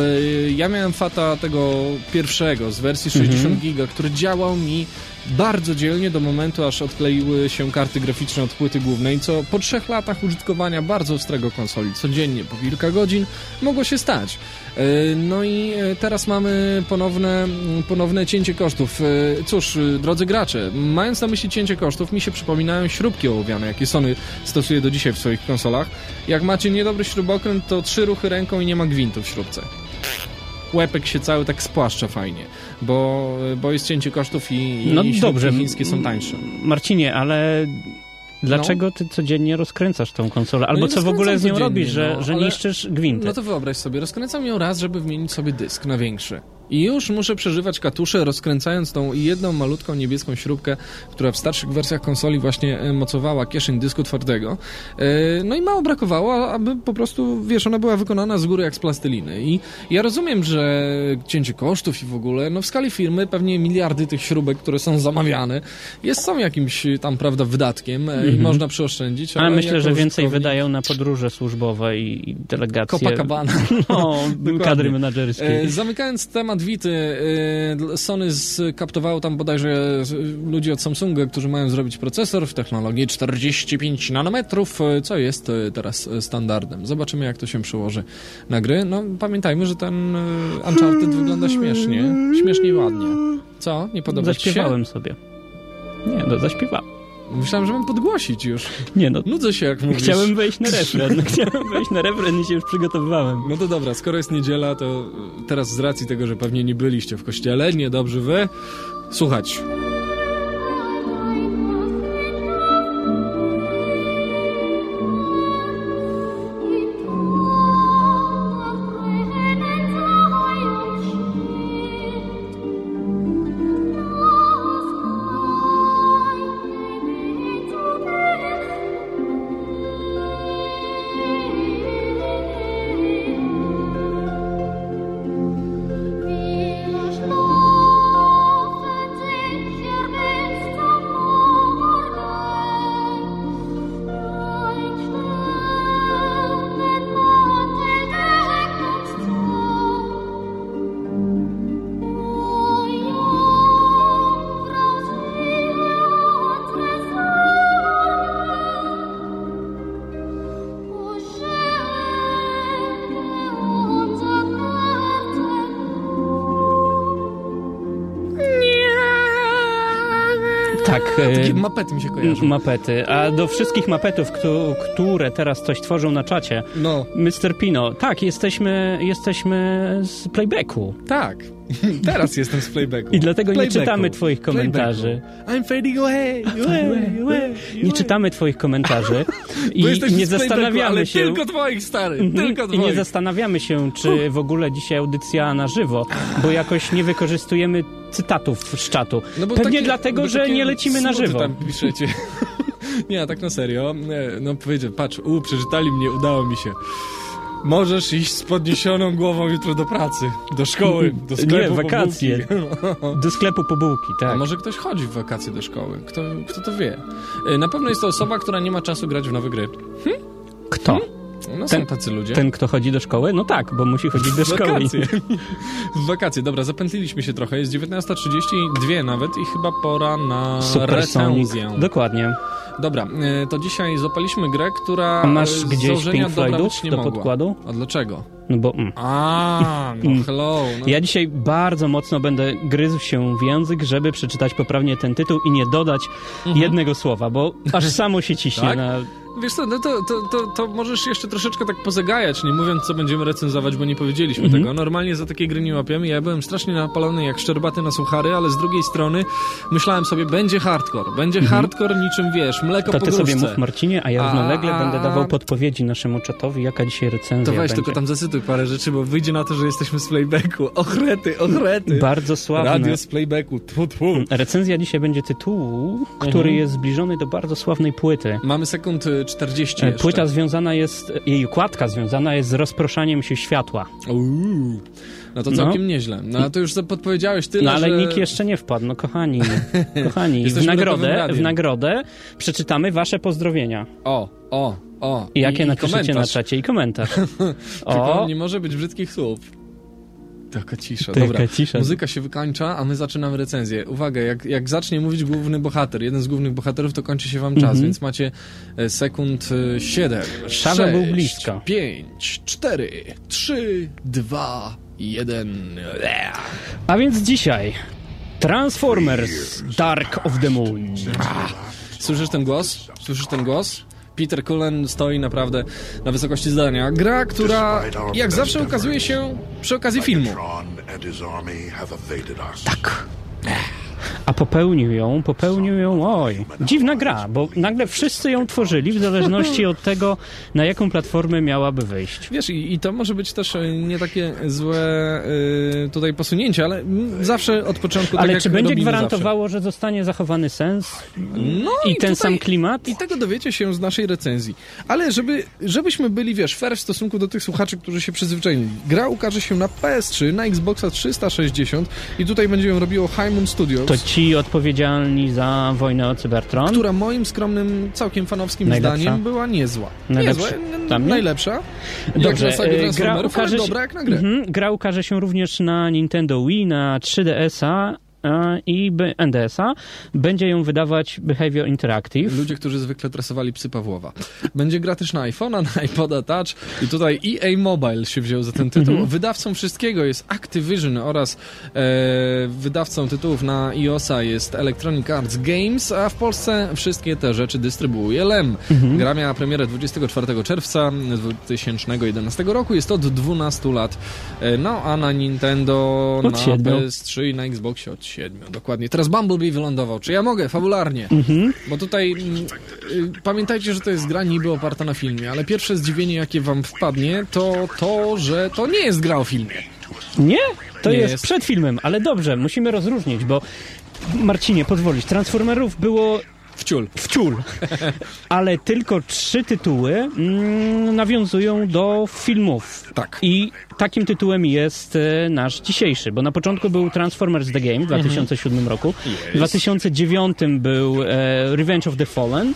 ja miałem fata tego pierwszego z wersji 60 giga, który działał mi bardzo dzielnie do momentu, aż odkleiły się karty graficzne od płyty głównej, co po trzech latach użytkowania bardzo ostrego konsoli, codziennie po kilka godzin, mogło się stać. E, No i e, teraz mamy ponowne, mm, ponowne cięcie kosztów. E, Cóż, drodzy gracze, mając na myśli cięcie kosztów, mi się przypominają śrubki ołowiane, jakie Sony stosuje do dzisiaj w swoich konsolach. Jak macie niedobry śrubokręt, to trzy ruchy ręką i nie ma gwintu w śrubce. Łepek się cały tak spłaszcza fajnie, bo, bo jest cięcie kosztów i, No i dobrze. chińskie są tańsze. Marcinie, ale dlaczego ty codziennie rozkręcasz tą konsolę? Albo No co w ogóle z nią robisz, że, no, że ale- niszczysz gwinty? No to wyobraź sobie, rozkręcam ją raz, żeby wymienić sobie dysk na większy. I już muszę przeżywać katusze, rozkręcając tą jedną malutką niebieską śrubkę, która w starszych wersjach konsoli właśnie e, mocowała kieszeń dysku twardego. E, No i mało brakowało, aby po prostu, wiesz, ona była wykonana z góry jak z plasteliny. I ja rozumiem, że cięcie kosztów i w ogóle, no w skali firmy pewnie miliardy tych śrubek, które są zamawiane, jest są jakimś tam, prawda, wydatkiem e, i można przyoszczędzić. Ale myślę, jako że więcej wydają na podróże służbowe i i delegacje. Copacabana. No, kadry menadżerskie. Zamykając temat Vity, e, Sony skaptowało tam bodajże ludzi od Samsunga, którzy mają zrobić procesor w technologii 45 nanometrów, e, co jest e, teraz standardem. Zobaczymy, jak to się przełoży na gry. No, pamiętajmy, że ten Uncharted wygląda śmiesznie. Śmiesznie ładnie. Co? Nie podoba ci się? Zaśpiewałem sobie. Nie, no zaśpiewałem. Myślałem, że mam podgłosić już. Nie no, Nudzę się, jak mówisz. chciałem wejść na refren. Chciałem wejść na refren i się już przygotowywałem. No to dobra, skoro jest niedziela, to teraz z racji tego, że pewnie nie byliście w kościele, niedobrze wy, słuchać. Takie mapety mi się kojarzą. Mapety. A do wszystkich mapetów, któ- które teraz coś tworzą na czacie, No, Mr. Pino, tak, jesteśmy, jesteśmy z playbacku. tak. Teraz jestem z playbacku. I dlatego nie Playbacku. czytamy twoich komentarzy. Playbacku. I'm fading away, away, away, Nie czytamy twoich komentarzy i nie zastanawiamy się... tylko twoich, stary, Mhm. tylko I nie twoich. zastanawiamy się, czy w ogóle dzisiaj audycja na żywo, bo jakoś nie wykorzystujemy cytatów z czatu. No Pewnie takie- dlatego, że nie lecimy na żywo. tam piszecie. nie, tak na serio. Nie, No powiedzcie, patrz, u, przeczytali mnie, udało mi się. Możesz iść z podniesioną głową jutro do pracy, do szkoły, do sklepu Nie, po wakacje. bułki. Do sklepu po bułki, A tak. może ktoś chodzi w wakacje do szkoły? Kto, kto to wie? Y, Na pewno jest to osoba, która nie ma czasu grać w nowe gry. Kto? No Ten- są tacy ludzie. Ten, kto chodzi do szkoły? No tak, bo musi chodzić do W szkoły. wakacje. W wakacje, dobra, zapętliliśmy się trochę. Jest 19.32 nawet i chyba pora na Supersonic. recenzję. Dokładnie. Dobra, y, to dzisiaj zapaliśmy grę, która A masz gdzieś Pink Floydów do mogła. podkładu? A dlaczego? No bo... Mm. A, no hello. No. Ja dzisiaj bardzo mocno będę gryzł się w język, żeby przeczytać poprawnie ten tytuł i nie dodać jednego słowa, bo aż samo się ciśnie Tak? na... Wiesz co, no to, to, to, to możesz jeszcze troszeczkę tak pozagajać, nie mówiąc co będziemy recenzować, bo nie powiedzieliśmy Mhm. tego. Normalnie za takie gry nie łapiemy. Ja byłem strasznie napalony jak szczerbaty na suchary, ale z drugiej strony myślałem sobie, będzie hardcore. Będzie hardcore niczym, wiesz, mleko Mhm. To po ty sobie mów Marcinie, a ja równolegle A- będę dawał podpowiedzi naszemu czatowi, jaka dzisiaj recenzja To weź będzie. tylko tam zacytuj parę rzeczy, bo wyjdzie na to, że jesteśmy z playbacku. Ochrety, ochrety. Bardzo sławne. Radio z playbacku. Tfu, tfu. Recenzja dzisiaj będzie tytułu, który Mhm. jest zbliżony do bardzo sławnej płyty. Mamy sekund y, 40 E, jeszcze. Płyta związana jest, jej układka związana jest z rozproszaniem się światła. Uuu. No to całkiem nieźle. No a to już podpowiedziałeś tyle, No ale że... nikt jeszcze nie wpadł. No kochani, kochani, w nagrodę, w nagrodę przeczytamy wasze pozdrowienia. O, o, o. I jakie I napiszecie na komentarz. czacie i komentarz. Tylko O, nie może być brzydkich słów. Taka cisza. Taka Dobra, cisza. muzyka się wykańcza, a my zaczynamy recenzję. Uwaga, jak, jak zacznie mówić główny bohater, jeden z głównych bohaterów, to kończy się wam czas, Mhm. więc macie e, sekund 7, Szawę 6, był blisko. 5, 4, 3, 2, 1. a więc dzisiaj Transformers Dark of the Moon. Słyszysz ten głos? Słyszysz ten głos? Peter Cullen stoi naprawdę na wysokości zdania. Gra, która jak zawsze ukazuje się przy okazji filmu. Tak. A popełnił ją, popełnił ją, oj, dziwna gra, bo nagle wszyscy ją tworzyli w zależności od tego, na jaką platformę miałaby wyjść. Wiesz, i, i to może być też e, nie takie złe y, tutaj posunięcie, ale mm, zawsze od początku tak Ale czy będzie gwarantowało, że zostanie zachowany sens No i, ten tutaj- sam klimat? I tego dowiecie się z naszej recenzji. Ale żeby, żebyśmy byli, wiesz, fair w stosunku do tych słuchaczy, którzy się przyzwyczaili. Gra ukaże się na PS3, na Xboxa 360 i tutaj będzie ją robiło High Moon Studios. To ci odpowiedzialni za wojnę o Cybertron? która moim skromnym, całkiem fanowskim Najlepsza? zdaniem była niezła. Najlepsza? Niezła, najlepsza. Dobrze, jak e, gra ukaże się, dobra jak na grę. Mhm, gra ukaże się również na Nintendo Wii, na 3DS-a e, i B- NDS-a. Będzie ją wydawać Behavior Interactive. Ludzie, którzy zwykle tresowali psy Pawłowa. Będzie gra też na iPhone'a, na iPoda Touch i tutaj EA Mobile się wziął za ten tytuł. Mhm. Wydawcą wszystkiego jest Activision oraz e, wydawcą tytułów na iOSa jest Electronic Arts Games, a w Polsce wszystkie te rzeczy dystrybuuje LEM. Mhm. Gra miała premierę 24 czerwca 2011 roku, jest od 12 lat. E, no a na Nintendo, Od na siedmiu. PS3 i na Xboxie od 7. Dokładnie. Teraz Bumblebee wylądował. Czy ja mogę? Fabularnie. Mhm. Bo tutaj mm, y, pamiętajcie, że to jest gra niby oparta na filmie, ale pierwsze zdziwienie, jakie wam wpadnie, to to, że to nie jest gra o filmie. Nie? To Nie jest, jest. przed filmem, ale dobrze, musimy rozróżnić, bo Marcinie, pozwolić, Transformerów było Wciul. wciul, ale tylko trzy tytuły mm, nawiązują do filmów. Tak. I takim tytułem jest e, nasz dzisiejszy, bo na początku był Transformers The Game w 2007 roku, w 2009 był e, Revenge of the Fallen.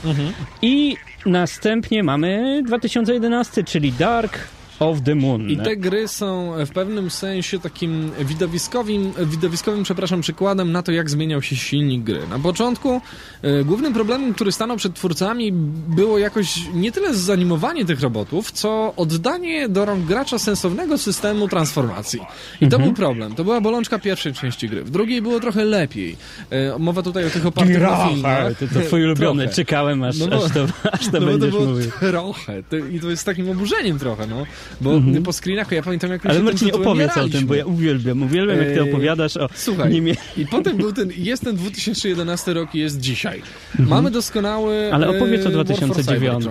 I następnie mamy 2011, czyli Dark of the Moon. I te gry są w pewnym sensie takim widowiskowym, widowiskowym przepraszam, przykładem na to, jak zmieniał się silnik gry. Na początku e, głównym problemem, który stanął przed twórcami, było jakoś nie tyle zanimowanie tych robotów, co oddanie do rąk gracza sensownego systemu transformacji. I to był problem. To była bolączka pierwszej części gry. W drugiej było trochę lepiej. E, mowa tutaj o tych opartych na filmach. to, to twój ulubiony, czekałem aż, No bo- aż to, aż to No to będziesz było mówił. trochę. To, I to jest takim oburzeniem trochę, no. Bo po screenach, ja pamiętam jak Ale się Marcin, opowiedz o tym, bo ja uwielbiam, uwielbiam jak ty Eee, opowiadasz o Słuchaj, niemie... i potem był ten, jest ten 2011 rok i jest dzisiaj. Mamy doskonały Mhm. Ale opowiedz o e, War for 2009.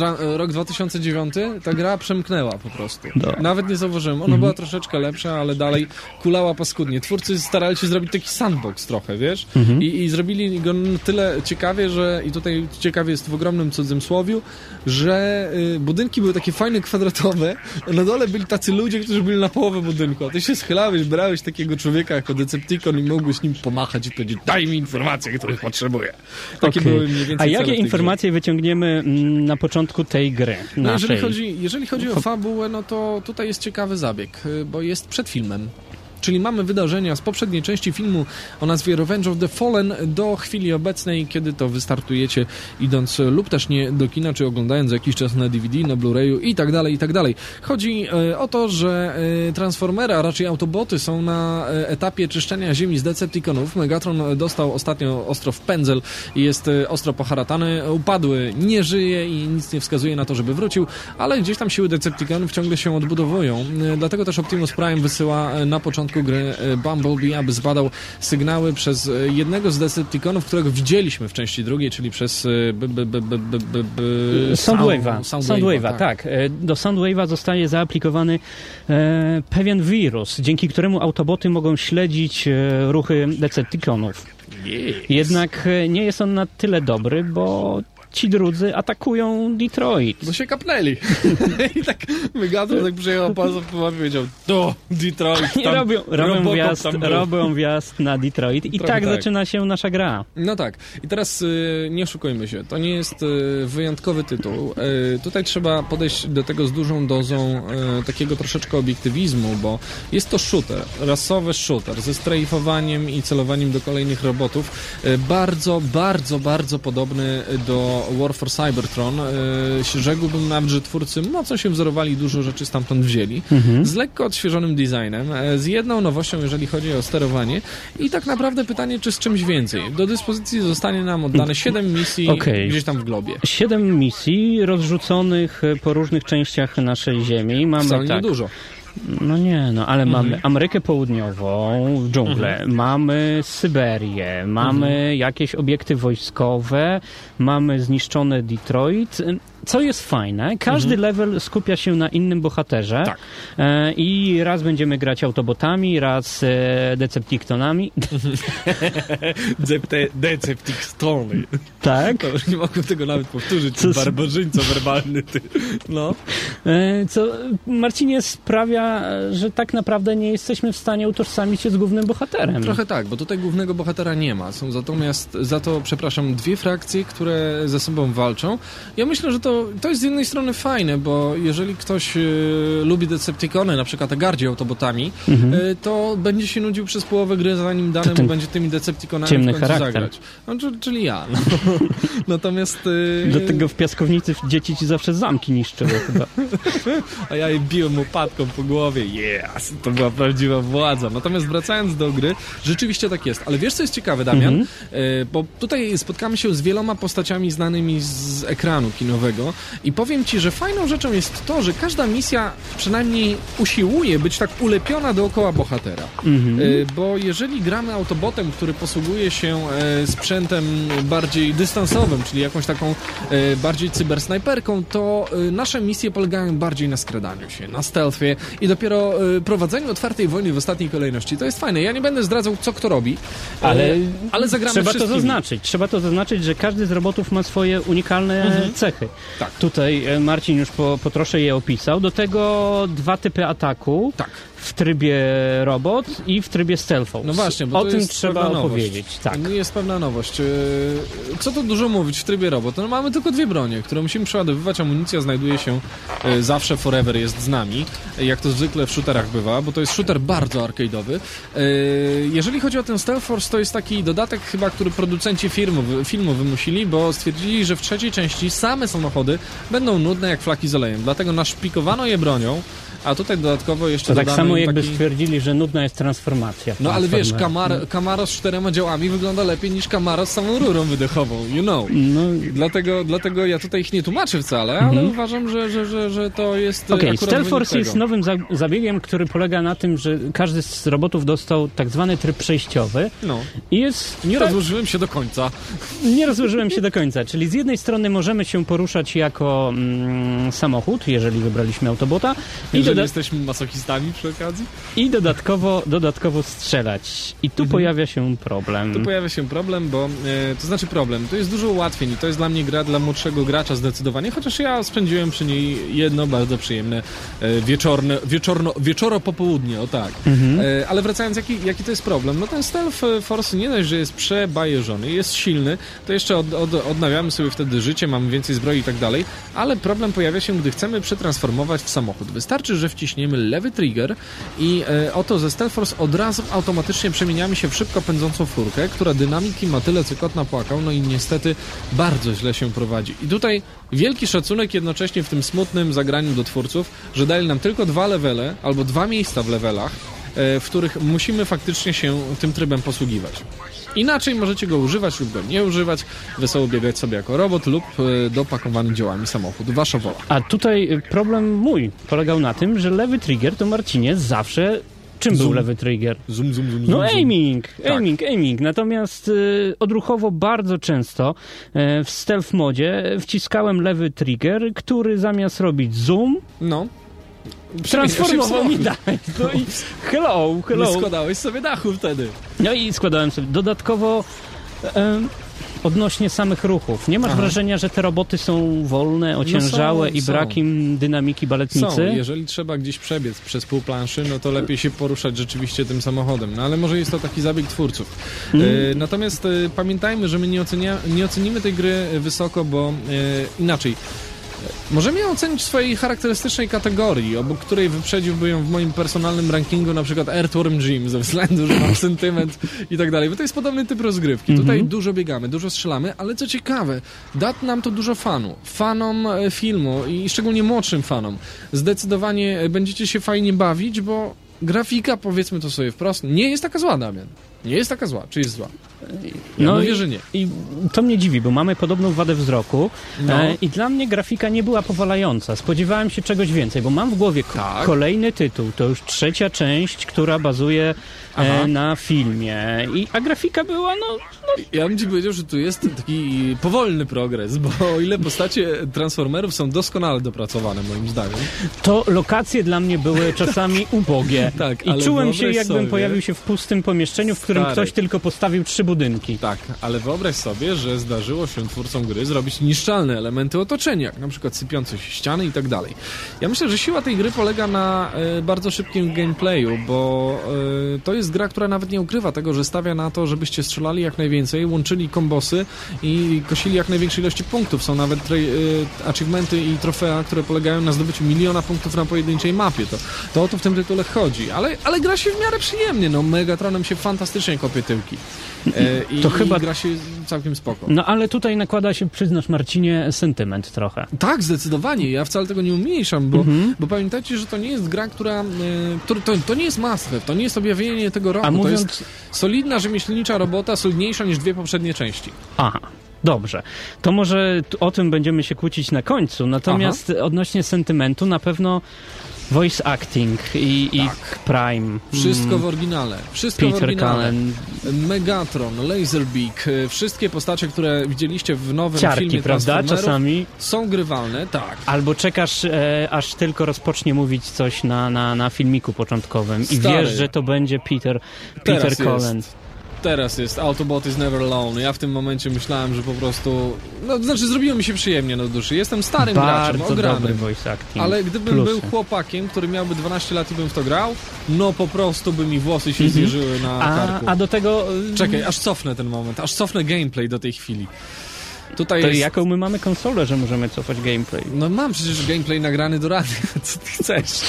E, rok 2009, ta gra przemknęła po prostu. No. Nawet nie zauważyłem. Ona była troszeczkę lepsza, ale dalej kulała paskudnie. Twórcy starali się zrobić taki sandbox trochę, wiesz? I, I zrobili go na tyle ciekawie, że i tutaj ciekawie jest w ogromnym cudzym słowiu, że y, budynki były takie fajne, kwadratowe, a na dole byli tacy ludzie, którzy byli na połowę budynku, a ty się schylałeś, brałeś takiego człowieka jako Decepticon i mogłeś nim pomachać i powiedzieć, daj mi informacje, których potrzebuję. Takie Okej. były mniej więcej A jakie informacje wyciągniemy mm, na początku tej gry No naszej? jeżeli, chodzi, jeżeli chodzi o fabułę, no to tutaj jest ciekawy zabieg, y, bo jest przed filmem. Czyli mamy wydarzenia z poprzedniej części filmu o nazwie Revenge of the Fallen do chwili obecnej, kiedy to wystartujecie idąc lub też nie do kina, czy oglądając jakiś czas na DVD, na Blu-rayu i tak dalej, i tak dalej. Chodzi e, o to, że e, Transformery, a raczej Autoboty są na e, etapie czyszczenia ziemi z Decepticonów. Megatron dostał ostatnio ostro w pędzel i jest ostro poharatany. Upadły, nie żyje i nic nie wskazuje na to, żeby wrócił, ale gdzieś tam siły Decepticonów ciągle się odbudowują. Dlatego też Optimus Prime wysyła na początku gry e, Bumblebee, aby zbadał sygnały przez e, jednego z Decepticonów, którego widzieliśmy w części drugiej, czyli przez Soundwave'a. Sound- Soundwave'a, tak. E, Do Soundwave'a zostaje zaaplikowany pewien wirus, dzięki któremu autoboty mogą śledzić ruchy Decepticonów. Jednak nie jest on na tyle dobry, bo ci drudzy atakują Detroit. Bo się kapnęli. I tak Megatron tak przyjechał pan i powiedział, to Detroit, tam robią, robią, wjazd, robią wjazd na Detroit i tak, tak. zaczyna się nasza gra. No tak. I teraz y, nie oszukujmy się. To nie jest y, wyjątkowy tytuł. Y, tutaj trzeba podejść do tego z dużą dozą y, takiego troszeczkę obiektywizmu, bo jest to shooter, rasowy shooter ze strajfowaniem i celowaniem do kolejnych robotów. Y, bardzo, bardzo, bardzo podobny do War for Cybertron. Y, rzekłbym nawet, że twórcy mocno się wzorowali, dużo rzeczy stamtąd wzięli. Z lekko odświeżonym designem, e, z jedną nowością, jeżeli chodzi o sterowanie i tak naprawdę pytanie, czy z czymś więcej. Do dyspozycji zostanie nam oddane 7 misji Okej. gdzieś tam w globie. Siedem misji rozrzuconych e, po różnych częściach naszej Ziemi. Mamy Wcale tak. dużo. No nie, no ale Mhm. mamy Amerykę Południową, dżunglę, mamy Syberię, mamy Mhm. jakieś obiekty wojskowe, mamy zniszczony Detroit. Co jest fajne, każdy level skupia się na innym bohaterze Mhm. Tak. e, i raz będziemy grać Autobotami, raz e, Decepticonami. Deceptic Stony. tak. Nie mogę tego nawet powtórzyć. Barbarzyńco werbalny ty. No. E, Co Marcinie sprawia, e, że tak naprawdę nie jesteśmy w stanie utożsamić się z głównym bohaterem. Trochę tak, bo tutaj głównego bohatera nie ma. Są natomiast za to, przepraszam, dwie frakcje, które ze sobą walczą. Ja myślę, że to, to jest z jednej strony fajne, bo jeżeli ktoś e, lubi Decepticony, na przykład gardzie autobotami, e, to będzie się nudził przez połowę gry, zanim dane Mhm. mu będzie tymi Decepticonami ciemny w końcu charakter. zagrać. No, czy- czyli ja. No. Natomiast... e, Do tego w piaskownicy dzieci ci zawsze zamki niszczyły chyba. a ja jej biłem łopatką po głowie. Yes, to była prawdziwa władza. Natomiast wracając do gry, rzeczywiście tak jest. Ale wiesz, co jest ciekawe, Damian? Mhm. E, bo tutaj spotkamy się z wieloma postaciami znanymi z ekranu kinowego i powiem ci, że fajną rzeczą jest to, że każda misja przynajmniej usiłuje być tak ulepiona dookoła bohatera. Mhm. E, Bo jeżeli gramy autobotem, który posługuje się e, sprzętem bardziej dystansowym, czyli jakąś taką bardziej cybersnajperką, to nasze misje polegają bardziej na skradaniu się, na stealthie i dopiero e, prowadzeniu otwartej wojny w ostatniej kolejności. To jest fajne. Ja nie będę zdradzał, co kto robi, e, Ale ale zagramy Trzeba to zaznaczyć. Trzeba to zaznaczyć, że każdy z robotów ma swoje unikalne cechy. Tak. Tutaj e, Marcin już po, po trosze je opisał. Do tego dwa typy ataku. Tak. W trybie robot i w trybie stealth. No właśnie, bo O to tym trzeba opowiedzieć. Tak. Jest pewna nowość. Yy, Co tu dużo mówić w trybie robot? No mamy tylko dwie bronie, które musimy przeładowywać. Amunicja znajduje się yy, zawsze, forever jest z nami, jak to zwykle w shooterach bywa, bo to jest shooter bardzo arcade'owy. Yy, Jeżeli chodzi o ten Stealth Force, to jest taki dodatek chyba, który producenci filmu, filmu wymusili, bo stwierdzili, że w trzeciej części same samochody będą nudne jak flaki z olejem. Dlatego naszpikowano je bronią, a tutaj dodatkowo jeszcze To tak samo jakby taki... stwierdzili, że nudna jest transformacja. No ale wiesz, Transformer. Camaro, Camaro z czterema działami wygląda lepiej niż Camaro z samą rurą wydechową, you know. No, Dlatego, dlatego ja tutaj ich nie tłumaczę wcale, ale uważam, że, że, że, że to jest Okej, akurat Stealth Force jest nowym za zabiegiem, który polega na tym, że każdy z robotów dostał tak zwany tryb przejściowy No, i jest... nie tak, rozłożyłem się do końca. Nie rozłożyłem się do końca, czyli z jednej strony możemy się poruszać jako mm, samochód, jeżeli wybraliśmy Autobota Jeżeli doda jesteśmy masochistami przy okazji, i dodatkowo, dodatkowo strzelać. I tu pojawia się problem. tu pojawia się problem, bo e, to znaczy problem, to jest dużo ułatwień i to jest dla mnie gra dla młodszego gracza zdecydowanie, chociaż ja spędziłem przy niej jedno bardzo przyjemne e, wieczorne, wieczorno, wieczoro popołudnie, o tak. E, ale wracając, jaki, jaki to jest problem? No ten Stealth Force nie dość, że jest przebajeżony, jest silny, to jeszcze od, od, odnawiamy sobie wtedy życie, mamy więcej zbroi i tak dalej, ale problem pojawia się, gdy chcemy przetransformować w samochód. Wystarczy, że wciśniemy lewy trigger i e, oto ze Stealth Force od razu automatycznie przemieniamy się w szybko pędzącą furkę, która dynamiki ma tyle, co kot napłakał, no i niestety bardzo źle się prowadzi. I tutaj wielki szacunek jednocześnie w tym smutnym zagraniu do twórców, że dali nam tylko dwa levele, albo dwa miejsca w levelach, e, w których musimy faktycznie się tym trybem posługiwać. Inaczej możecie go używać lub go nie używać, wesoło biegać sobie jako robot lub e, dopakowany działami samochód. Wasza wola. A tutaj y, problem mój polegał na tym, że lewy trigger to Marcinie zawsze... Czym był Zoom. lewy trigger? Zoom, zoom, zoom, No zoom, zoom. aiming, Tak. aiming, aiming. Natomiast y, odruchowo bardzo często y, w stealth modzie wciskałem lewy trigger, który zamiast robić zoom, No. Transformował mi dalej. No i hello, Nie hello. składałeś sobie dachu wtedy. No i składałem sobie dodatkowo em, odnośnie samych ruchów. Nie masz Aha. wrażenia, że te roboty są wolne, ociężałe i są. brak im dynamiki Są. baletnicy? Jeżeli trzeba gdzieś przebiec przez pół planszy, no to lepiej się poruszać rzeczywiście tym samochodem. No ale może jest to taki zabieg twórców. Mm. E, natomiast e, pamiętajmy, że my nie, ocenia, nie ocenimy tej gry wysoko, bo e, inaczej. Możemy ją ocenić w swojej charakterystycznej kategorii, obok której wyprzedziłby ją w moim personalnym rankingu na przykład Earthworm Jim, ze względu, że mam sentyment i tak dalej, bo to jest podobny typ rozgrywki. Mhm. Tutaj dużo biegamy, dużo strzelamy, ale co ciekawe, da nam to dużo fanu. Fanom e, filmu i szczególnie młodszym fanom. Zdecydowanie e, będziecie się fajnie bawić, bo grafika, powiedzmy to sobie wprost, nie jest taka zła, Damian. Nie jest taka zła, czy jest zła? Ja No mówię, i- że nie. I to mnie dziwi, bo mamy podobną wadę wzroku No. e, i dla mnie grafika nie była powalająca. Spodziewałem się czegoś więcej, bo mam w głowie Tak. kolejny tytuł. To już trzecia część, która bazuje Aha. e, na filmie. I, a grafika była, no, Ja bym ci powiedział, że tu jest taki powolny progres, bo o ile postacie Transformerów są doskonale dopracowane, moim zdaniem, to lokacje dla mnie były czasami ubogie. Tak, I czułem się, jakbym sobie- pojawił się w pustym pomieszczeniu, w którym Stary. ktoś tylko postawił trzy budynki. Tak, ale wyobraź sobie, że zdarzyło się twórcom gry zrobić niszczalne elementy otoczenia, jak na przykład sypiące się ściany i tak dalej. Ja myślę, że siła tej gry polega na e, bardzo szybkim gameplayu, bo e, to jest gra, która nawet nie ukrywa tego, że stawia na to, żebyście strzelali jak najwięcej, łączyli kombosy i kosili jak największej ilości punktów. Są nawet e, achievementy i trofea, które polegają na zdobyciu miliona punktów na pojedynczej mapie. To, to o to w tym tytule chodzi. Ale, ale gra się w miarę przyjemnie. No, Megatronem się fantastycznie kopie tyłki. E, i, To chyba- i gra się całkiem spoko. No ale tutaj nakłada się, przyznasz Marcinie, sentyment trochę. Tak, zdecydowanie. Ja wcale tego nie umniejszam, bo, bo pamiętajcie, że to nie jest gra, która... E, który, to, to nie jest must have, to nie jest objawienie tego roku. A To mówiąc... jest solidna, rzemieślnicza robota, solidniejsza niż dwie poprzednie części. Aha. Dobrze, to może o tym będziemy się kłócić na końcu. Natomiast odnośnie sentymentu, na pewno voice acting i, i Prime. Wszystko mm, w oryginale. Wszystko w Peter oryginale. Cullen, Megatron, Laserbeak, wszystkie postacie, które widzieliście w nowym ciarki, filmie prawda? Czasami. są grywalne, tak. Albo czekasz, e, aż tylko rozpocznie mówić coś na, na, na filmiku początkowym i Stary. wiesz, że to będzie Peter, Peter Teraz Cullen. jest. Teraz jest Autobot is never alone. Ja w tym momencie myślałem, że po prostu. No, znaczy, zrobiło mi się przyjemnie na duszy. Jestem starym graczem, Bardzo dobry ogranym. Ale gdybym Plusy. był chłopakiem, który miałby 12 lat i bym w to grał, no po prostu by mi włosy się Mhm. zjeżyły na a, karku. a do tego... Czekaj, aż cofnę ten moment, aż cofnę gameplay do tej chwili. Tutaj To jest... jaką my mamy konsolę, że możemy cofać gameplay? No mam przecież gameplay nagrany do rady, co ty chcesz?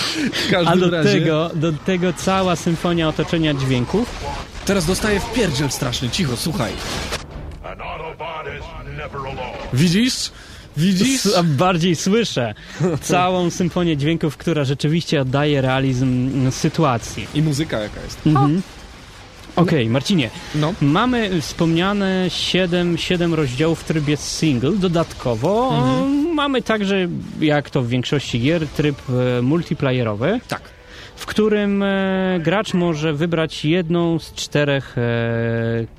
A do razie... tego, do tego cała symfonia otoczenia dźwięków. Teraz dostaję w pierdziel straszny, cicho, słuchaj. Widzisz? Widzisz? S- a bardziej słyszę całą symfonię dźwięków, która rzeczywiście oddaje realizm mm, sytuacji. I muzyka jaka jest. Mhm. Okej, Marcinie, No. mamy wspomniane 7, 7 rozdziałów w trybie single. Dodatkowo Mhm. mamy także, jak to w większości gier, tryb e, multiplayerowy. Tak. W którym e, gracz może wybrać jedną z czterech e,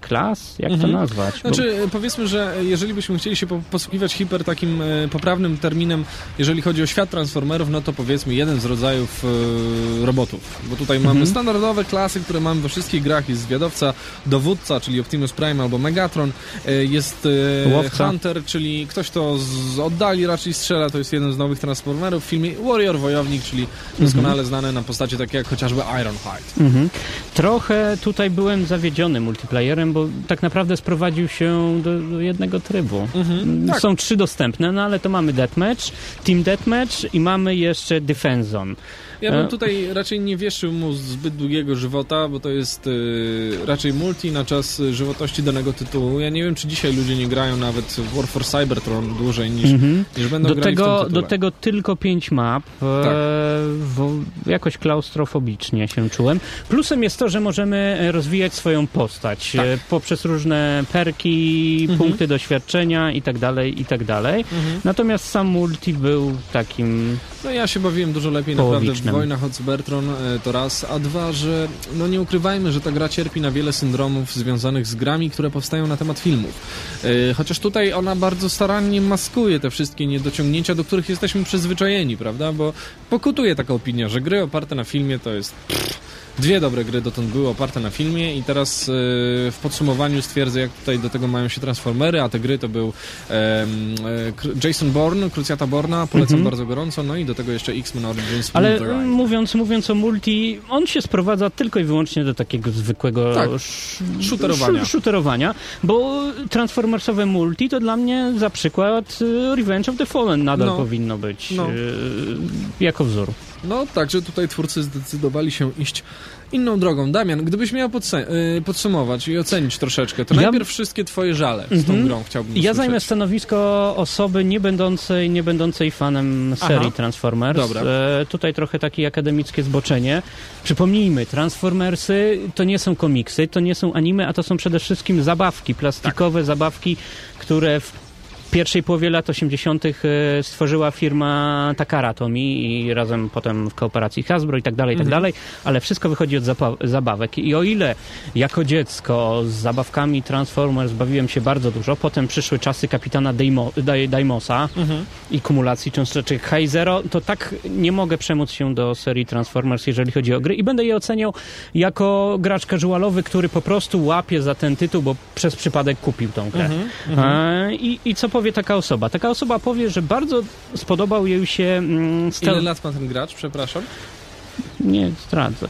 klas, jak Mhm. to nazwać? Bo- Znaczy, e, powiedzmy, że jeżeli byśmy chcieli się po- posługiwać hiper takim e, poprawnym terminem, jeżeli chodzi o świat Transformerów, no to powiedzmy jeden z rodzajów robotów. Bo tutaj mamy Mhm. standardowe klasy, które mamy we wszystkich grach. Jest zwiadowca, dowódca, czyli Optimus Prime albo Megatron. Jest Łowca. Hunter, czyli ktoś, kto z oddali raczej strzela. To jest jeden z nowych Transformerów w filmie. Warrior, wojownik, czyli doskonale znane nam postacie takie jak chociażby Ironhide. Mhm. Trochę tutaj byłem zawiedziony multiplayerem, bo tak naprawdę sprowadził się do, do jednego trybu. Mhm, tak. Są trzy dostępne, no ale to mamy Deathmatch, Team Deathmatch i mamy jeszcze Defense Zone. Ja bym E, tutaj raczej nie wieszył mu zbyt długiego żywota, bo to jest y, raczej multi na czas żywotności danego tytułu. Ja nie wiem, czy dzisiaj ludzie nie grają nawet w War for Cybertron dłużej niż, Mhm. niż będą Do grali w tego, tym tytule. do tego tylko pięć map. E, Tak. w, jakoś klaustrofobicznie się czułem. Plusem jest to, że możemy e, rozwijać swoją postać Tak. e, poprzez różne perki, Mhm. punkty doświadczenia i tak dalej, i tak dalej. Mhm. Natomiast sam multi był takim... No ja się bawiłem dużo lepiej naprawdę w Połowicznym. wojnach od Cybertron, e, to raz, a dwa, że no nie ukrywajmy, że ta gra cierpi na wiele syndromów związanych z grami, które powstają na temat filmów. E, Chociaż tutaj ona bardzo starannie maskuje te wszystkie niedociągnięcia, do których jesteśmy przyzwyczajeni, prawda? Bo pokutuje taka opinia, że gry oparte na filmie to jest... Dwie dobre gry dotąd były oparte na filmie i teraz e, w podsumowaniu stwierdzę, jak tutaj do tego mają się Transformery, a te gry to był e, Jason Bourne, Krucjata Borna, polecam Mhm. bardzo gorąco, no i do tego jeszcze X-Men Origins Ale Wolverine. mówiąc, mówiąc o multi, on się sprowadza tylko i wyłącznie do takiego zwykłego Tak, sz- shooterowania. sz- shooterowania, bo Transformersowe multi to dla mnie za przykład y, Revenge of the Fallen nadal No. powinno być No. y, jako wzór. No, także tutaj twórcy zdecydowali się iść inną drogą. Damian, gdybyś miał y, podsumować i ocenić troszeczkę, to Ja- najpierw wszystkie twoje żale z tą Mhm. grą chciałbym Ja zajmę stanowisko osoby nie będącej, nie będącej fanem serii Aha. Transformers. Dobra. E, tutaj trochę takie akademickie zboczenie. Przypomnijmy, Transformersy to nie są komiksy, to nie są anime, a to są przede wszystkim zabawki, plastikowe Tak. zabawki, które w pierwszej połowie lat 80. e, stworzyła firma Takara Tomy i razem potem w kooperacji Hasbro i tak dalej, i Mhm. tak dalej, ale wszystko wychodzi od zabawek. I o ile jako dziecko z zabawkami Transformers bawiłem się bardzo dużo, potem przyszły czasy kapitana Daimosa Mhm. I kumulacji cząsteczek High Zero, to tak nie mogę przemóc się do serii Transformers, jeżeli chodzi o gry i będę je oceniał jako gracz casualowy, który po prostu łapie za ten tytuł, bo przez przypadek kupił tą grę. E, I, I co powie taka osoba? Taka osoba powie, że bardzo spodobał jej się mm, Ile lat ma ten gracz, przepraszam? Nie zdradzę.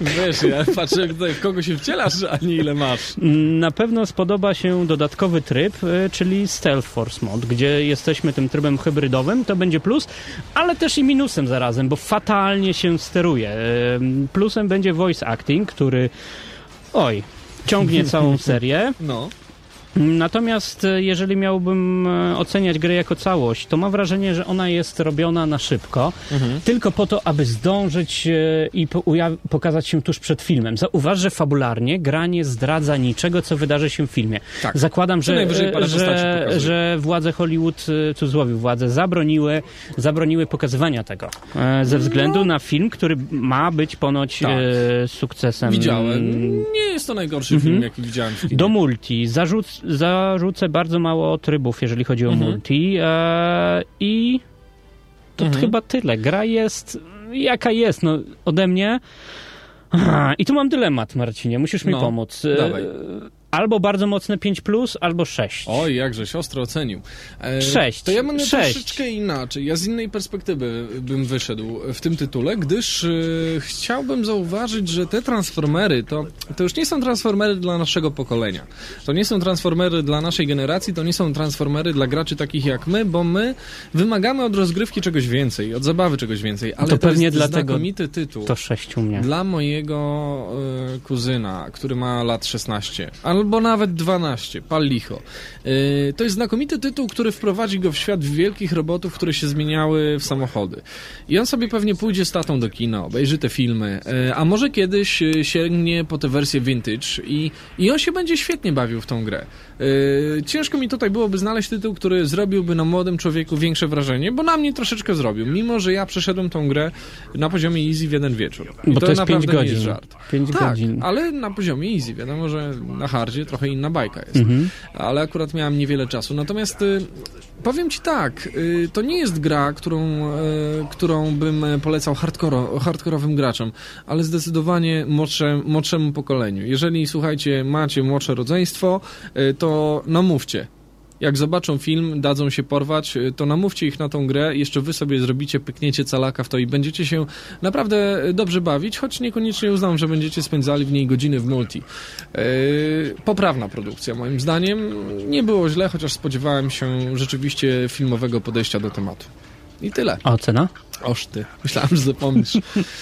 Wiesz, ja patrzę w kogo się wcielasz, a nie ile masz. Na pewno spodoba się dodatkowy tryb, y, czyli Stealth Force Mod, gdzie jesteśmy tym trybem hybrydowym, to będzie plus, ale też i minusem zarazem, bo fatalnie się steruje. Plusem będzie voice acting, który oj, ciągnie całą serię. No. Natomiast e, jeżeli miałbym e, oceniać grę jako całość, to mam wrażenie, że ona jest robiona na szybko, tylko po to, aby zdążyć e, i pokazać się tuż przed filmem. Zauważ, że fabularnie gra nie zdradza niczego, co wydarzy się w filmie. Tak. Zakładam, że, że, że władze Hollywood, cudzysłowie władze, zabroniły, zabroniły pokazywania tego. Ze względu na film, który ma być ponoć Tak. sukcesem. Widziałem. Nie jest to najgorszy film, jaki widziałem w kinie. Do multi. Zarzuc, zarzucę bardzo mało trybów, jeżeli chodzi o Mhm. multi. E, I to Mhm. chyba tyle. Gra jest jaka jest, no ode mnie. Aha, I tu mam dylemat, Marcinie, musisz mi No, pomóc. E, dawaj. Albo bardzo mocne 5, plus, albo 6. Oj, jakże siostro ocenił. E, Sześć. To ja będę Sześć. troszeczkę inaczej. Ja z innej perspektywy bym wyszedł w tym tytule, gdyż e, chciałbym zauważyć, że te transformery to, to już nie są transformery dla naszego pokolenia. To nie są transformery dla naszej generacji, to nie są transformery dla graczy takich jak my, bo my wymagamy od rozgrywki czegoś więcej, od zabawy czegoś więcej. Ale To to, pewnie jest dlatego znakomity tytuł. To 6 u mnie. Dla mojego e, kuzyna, który ma lat 16, albo nawet 12, pal licho. E, to jest znakomity tytuł, który wprowadzi go w świat wielkich robotów, które się zmieniały w samochody. I on sobie pewnie pójdzie z tatą do kina, obejrzy te filmy, e, a może kiedyś e, sięgnie po tę wersję vintage i, i on się będzie świetnie bawił w tą grę. E, ciężko mi tutaj byłoby znaleźć tytuł, który zrobiłby na młodym człowieku większe wrażenie, bo na mnie troszeczkę zrobił, mimo że ja przeszedłem tą grę na poziomie easy w jeden wieczór. I Bo to jest naprawdę 5 nie godzin. jest żart. 5 Tak, godzin. ale na poziomie easy. Wiadomo, że na hardzie trochę inna bajka jest. Mhm. Ale akurat miałem niewiele czasu. Natomiast y, powiem ci tak, y, to nie jest gra, którą, y, którą bym polecał hardkoro, hardkorowym graczom, ale zdecydowanie młodsze, młodszemu pokoleniu. Jeżeli, słuchajcie, macie młodsze rodzeństwo, to namówcie. Jak zobaczą film, dadzą się porwać, y, to namówcie ich na tą grę, jeszcze wy sobie zrobicie, pykniecie calaka w to i będziecie się naprawdę dobrze bawić, choć niekoniecznie uznam, że będziecie spędzali w niej godziny w multi. Yy, poprawna produkcja moim zdaniem. Nie było źle, chociaż spodziewałem się rzeczywiście filmowego podejścia do tematu. I tyle. A ocena? Oż ty. Myślałem, że zapomnisz.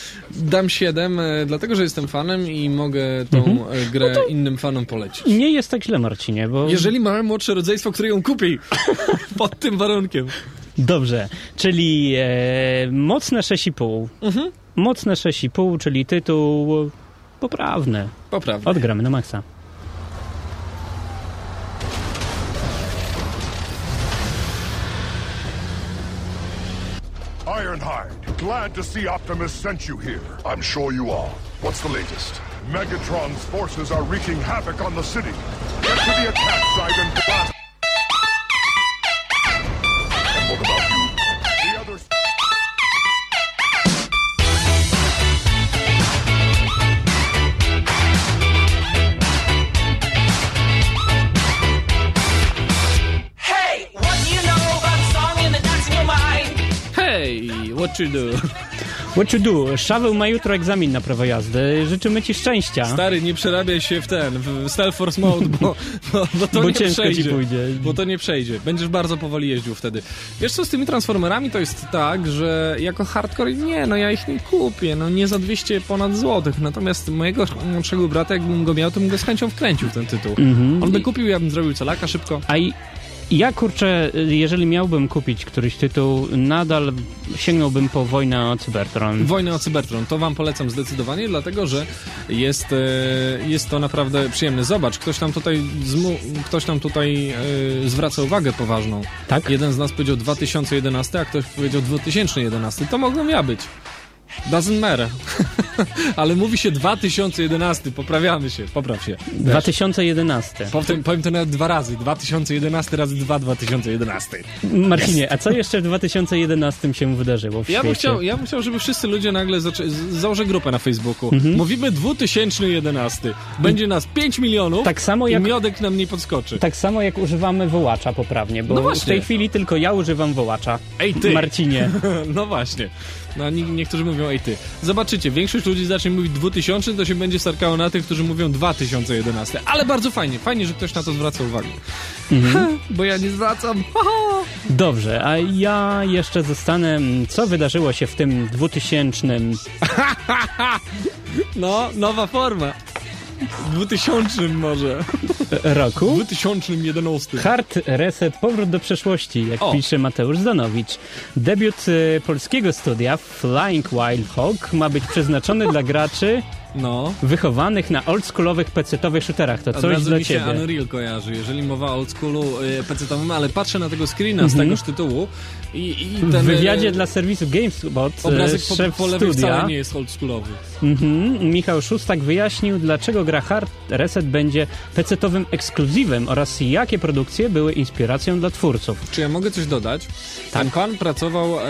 Dam 7, e, dlatego że jestem fanem i mogę tą e, grę innym fanom polecić. Nie jest tak źle, Marcinie, bo... Jeżeli mamy młodsze rodzeństwo, które ją kupi, pod tym warunkiem. Dobrze, czyli e, mocne 6,5. Mhm. Mocne 6,5, czyli tytuł poprawny. Poprawnie. Odgramy na maksa. Ironhide, glad to see Optimus sent you here. I'm sure you are. What's the latest? Megatron's forces are wreaking havoc on the city. Get to the attack site and blast. What you do? What you do? Szaweł ma jutro egzamin na prawo jazdy. Życzymy ci szczęścia. Stary, nie przerabiaj się w ten, w Stealth Force Mode, bo, bo, bo to Bo nie przejdzie. Bo to nie przejdzie. Będziesz bardzo powoli jeździł wtedy. Wiesz co, z tymi Transformerami to jest tak, że jako hardcore, nie, no ja ich nie kupię, no nie za 200 ponad złotych. Natomiast mojego młodszego brata, jakbym go miał, to bym go z chęcią wkręcił w ten tytuł. Mhm. On by kupił, ja bym zrobił celaka szybko. A i ja kurczę, jeżeli miałbym kupić któryś tytuł, nadal sięgnąłbym po wojnę o Cybertron. Wojnę o Cybertron, to wam polecam zdecydowanie, dlatego że jest, e, jest to naprawdę przyjemne. Zobacz, ktoś tam tutaj, ktoś tam tutaj e, zwraca uwagę poważną. Tak? Jeden z nas powiedział 2011, a ktoś powiedział 2011. To mogłem ja być. Doesn't matter. Ale mówi się 2011, poprawiamy się, popraw się. 2011. Powiem, powiem to nawet dwa razy. 2011 razy 2 2011. Marcinie, a co jeszcze w 2011 się wydarzyło w Ja bym, chciał, ja bym chciał, żeby wszyscy ludzie nagle zaczę... założę grupę na Facebooku. Mhm. Mówimy 2011. Będzie nas 5 milionów Tak samo i jak miodek nam nie podskoczy. Tak samo jak używamy wołacza poprawnie, bo No w tej chwili tylko ja używam wołacza. Ej, ty! Marcinie. No właśnie. No, nie- niektórzy mówią, ej ty. Zobaczycie, większość ludzi zacznie mówić 2000, to się będzie starkało na tych, którzy mówią 2011. Ale bardzo fajnie, fajnie, że ktoś na to zwraca uwagę. Mhm. Bo ja nie zwracam. Dobrze, a ja jeszcze zostanę, co wydarzyło się w tym 2000 No, nowa forma. 2000 może. Roku. 2011. Hard Reset, powrót do przeszłości, jak O. pisze Mateusz Zanowicz. Debiut y, polskiego studia Flying Wild Hog ma być przeznaczony dla graczy No. wychowanych na oldschoolowych pecetowych shooterach. To Od coś dla mi się. Unreal kojarzy, jeżeli mowa o oldschoolu y, PC-owym, ale patrzę na tego screena z Mhm. tegoż tytułu i, i W ten wywiadzie e, dla serwisu GameSpot e, obrazek po, szef po lewej studia wcale nie jest oldschoolowy. Mhm. Michał Szustak wyjaśnił, dlaczego gra Hard Reset będzie pecetowym ekskluzywem oraz jakie produkcje były inspiracją dla twórców. Czy ja mogę coś dodać? Tak. Ten pan pracował e,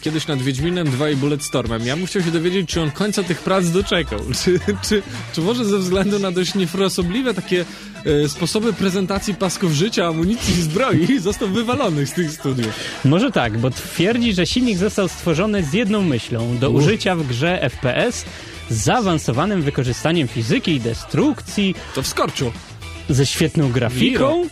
kiedyś nad Wiedźminem 2 i Bulletstormem. Ja bym chciał się dowiedzieć, czy on końca tych prac doczekał. Czy, czy, czy może ze względu na dość niefrasobliwe takie e, sposoby prezentacji pasków życia, amunicji i zbroi został wywalony z tych studiów. Może tak, bo twierdzi, że silnik został stworzony z jedną myślą do użycia w grze FPS z zaawansowanym wykorzystaniem fizyki i destrukcji, To w skorczu. ze świetną grafiką,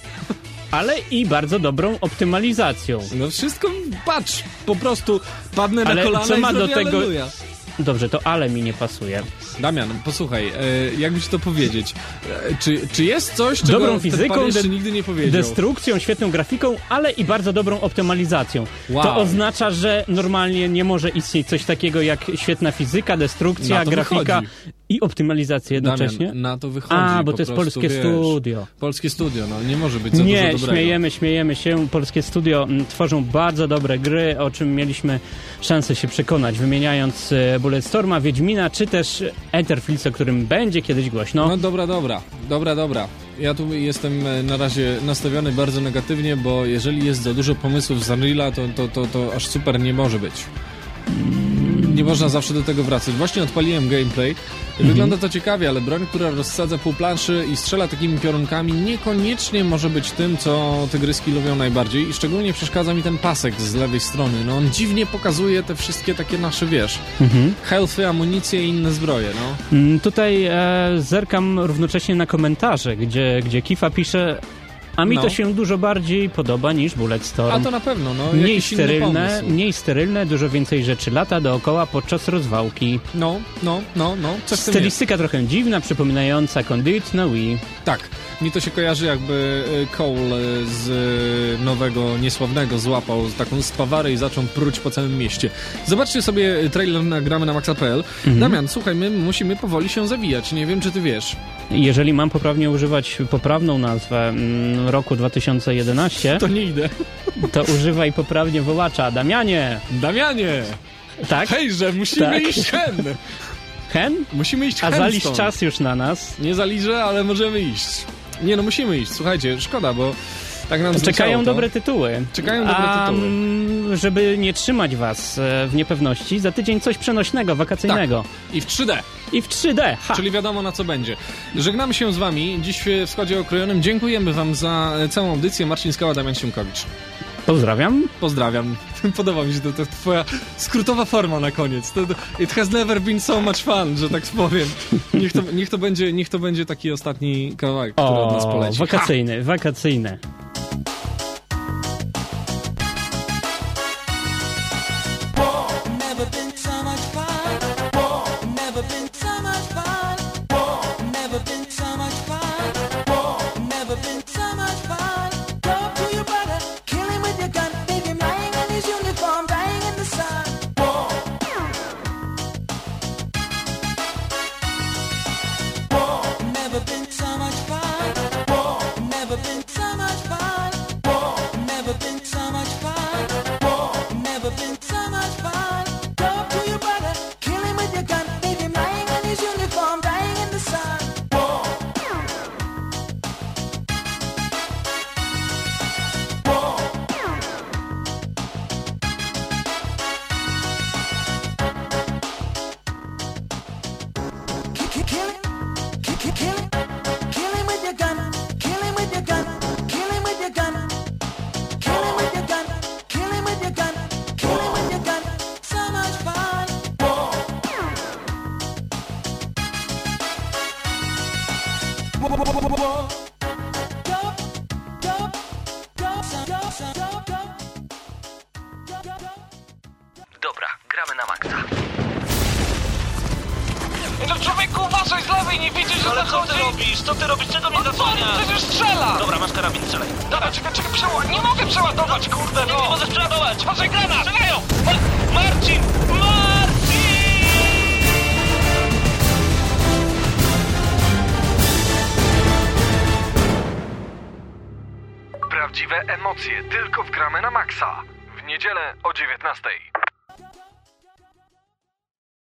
ale i bardzo dobrą optymalizacją. No wszystko, patrz, po prostu padnę na Ale kolana co i ma do zrobię tego-. Dobrze, to ale mi nie pasuje. Damian, posłuchaj, e, jakby ci to powiedzieć. E, czy, czy jest coś, czego Dobrą fizyką, jeszcze nigdy nie powiedział? Destrukcją, świetną grafiką, ale i bardzo dobrą optymalizacją. Wow. To oznacza, że normalnie nie może istnieć coś takiego jak świetna fizyka, destrukcja, grafika wychodzi. i optymalizacja jednocześnie. Damian, na to wychodzi. A, bo to jest prostu, polskie wiesz, studio. Polskie studio, no nie może być za Nie, dobrego. śmiejemy, śmiejemy się. Polskie studio mm, tworzą bardzo dobre gry, o czym mieliśmy szansę się przekonać, wymieniając e, Bulletstorma, Wiedźmina, czy też Etherfields, o którym będzie kiedyś głośno. No dobra, dobra, dobra, dobra. Ja tu jestem e, na razie nastawiony bardzo negatywnie, bo jeżeli jest za dużo pomysłów z Unreala, to, to, to, to aż super nie może być. Można zawsze do tego wracać. Właśnie odpaliłem gameplay. Wygląda to ciekawie, ale broń, która rozsadza pół planszy i strzela takimi piorunkami, niekoniecznie może być tym, co tygryski lubią najbardziej. I szczególnie przeszkadza mi ten pasek z lewej strony. No on dziwnie pokazuje te wszystkie takie nasze, wiesz, Mhm. healthy, amunicje i inne zbroje, no. Mm, Tutaj e, zerkam równocześnie na komentarze, gdzie, gdzie Kifa pisze a mi No. to się dużo bardziej podoba niż Bulletstorm. A to na pewno, no. Mniej sterylne, mniej sterylne, dużo więcej rzeczy lata dookoła podczas rozwałki. No, no, no, no. Coś. Stylistyka trochę dziwna, przypominająca Conduit na Wii. Tak. Mi to się kojarzy jakby e, Cole e, z e, nowego, niesławnego złapał taką spawarę i zaczął pruć po całym mieście. Zobaczcie sobie trailer na gramy na maxa.pl. Mhm. Damian, słuchaj, my musimy powoli się zawijać. Nie wiem, czy ty wiesz. Jeżeli mam poprawnie używać poprawną nazwę mm, roku 2011, To nie idę. to używaj poprawnie wołacza. Damianie! Damianie! Tak? Hejże, musimy Tak. iść hen! Hen? Musimy iść A zalisz stąd. czas już na nas. Nie zaliżę, ale możemy iść. Nie no, musimy iść. Słuchajcie, szkoda, bo tak nam Czekają dobre tytuły. Czekają dobre A, tytuły. mm, żeby nie trzymać was e, w niepewności, za tydzień coś przenośnego, wakacyjnego. I w 3D. I w 3D. Ha! Czyli wiadomo na co będzie. Żegnamy się z wami dziś w Wschodzie Okrojonym. Dziękujemy wam za całą audycję. Marcin Skała, Damian Siemkowicz. Pozdrawiam. Pozdrawiam. Podoba mi się to, to twoja skrótowa forma na koniec. To, to, it has never been so much fun, że tak powiem. Niech to, niech to, będzie, niech to będzie taki ostatni kawałek, który od nas poleci. Wakacyjny, ha! wakacyjny.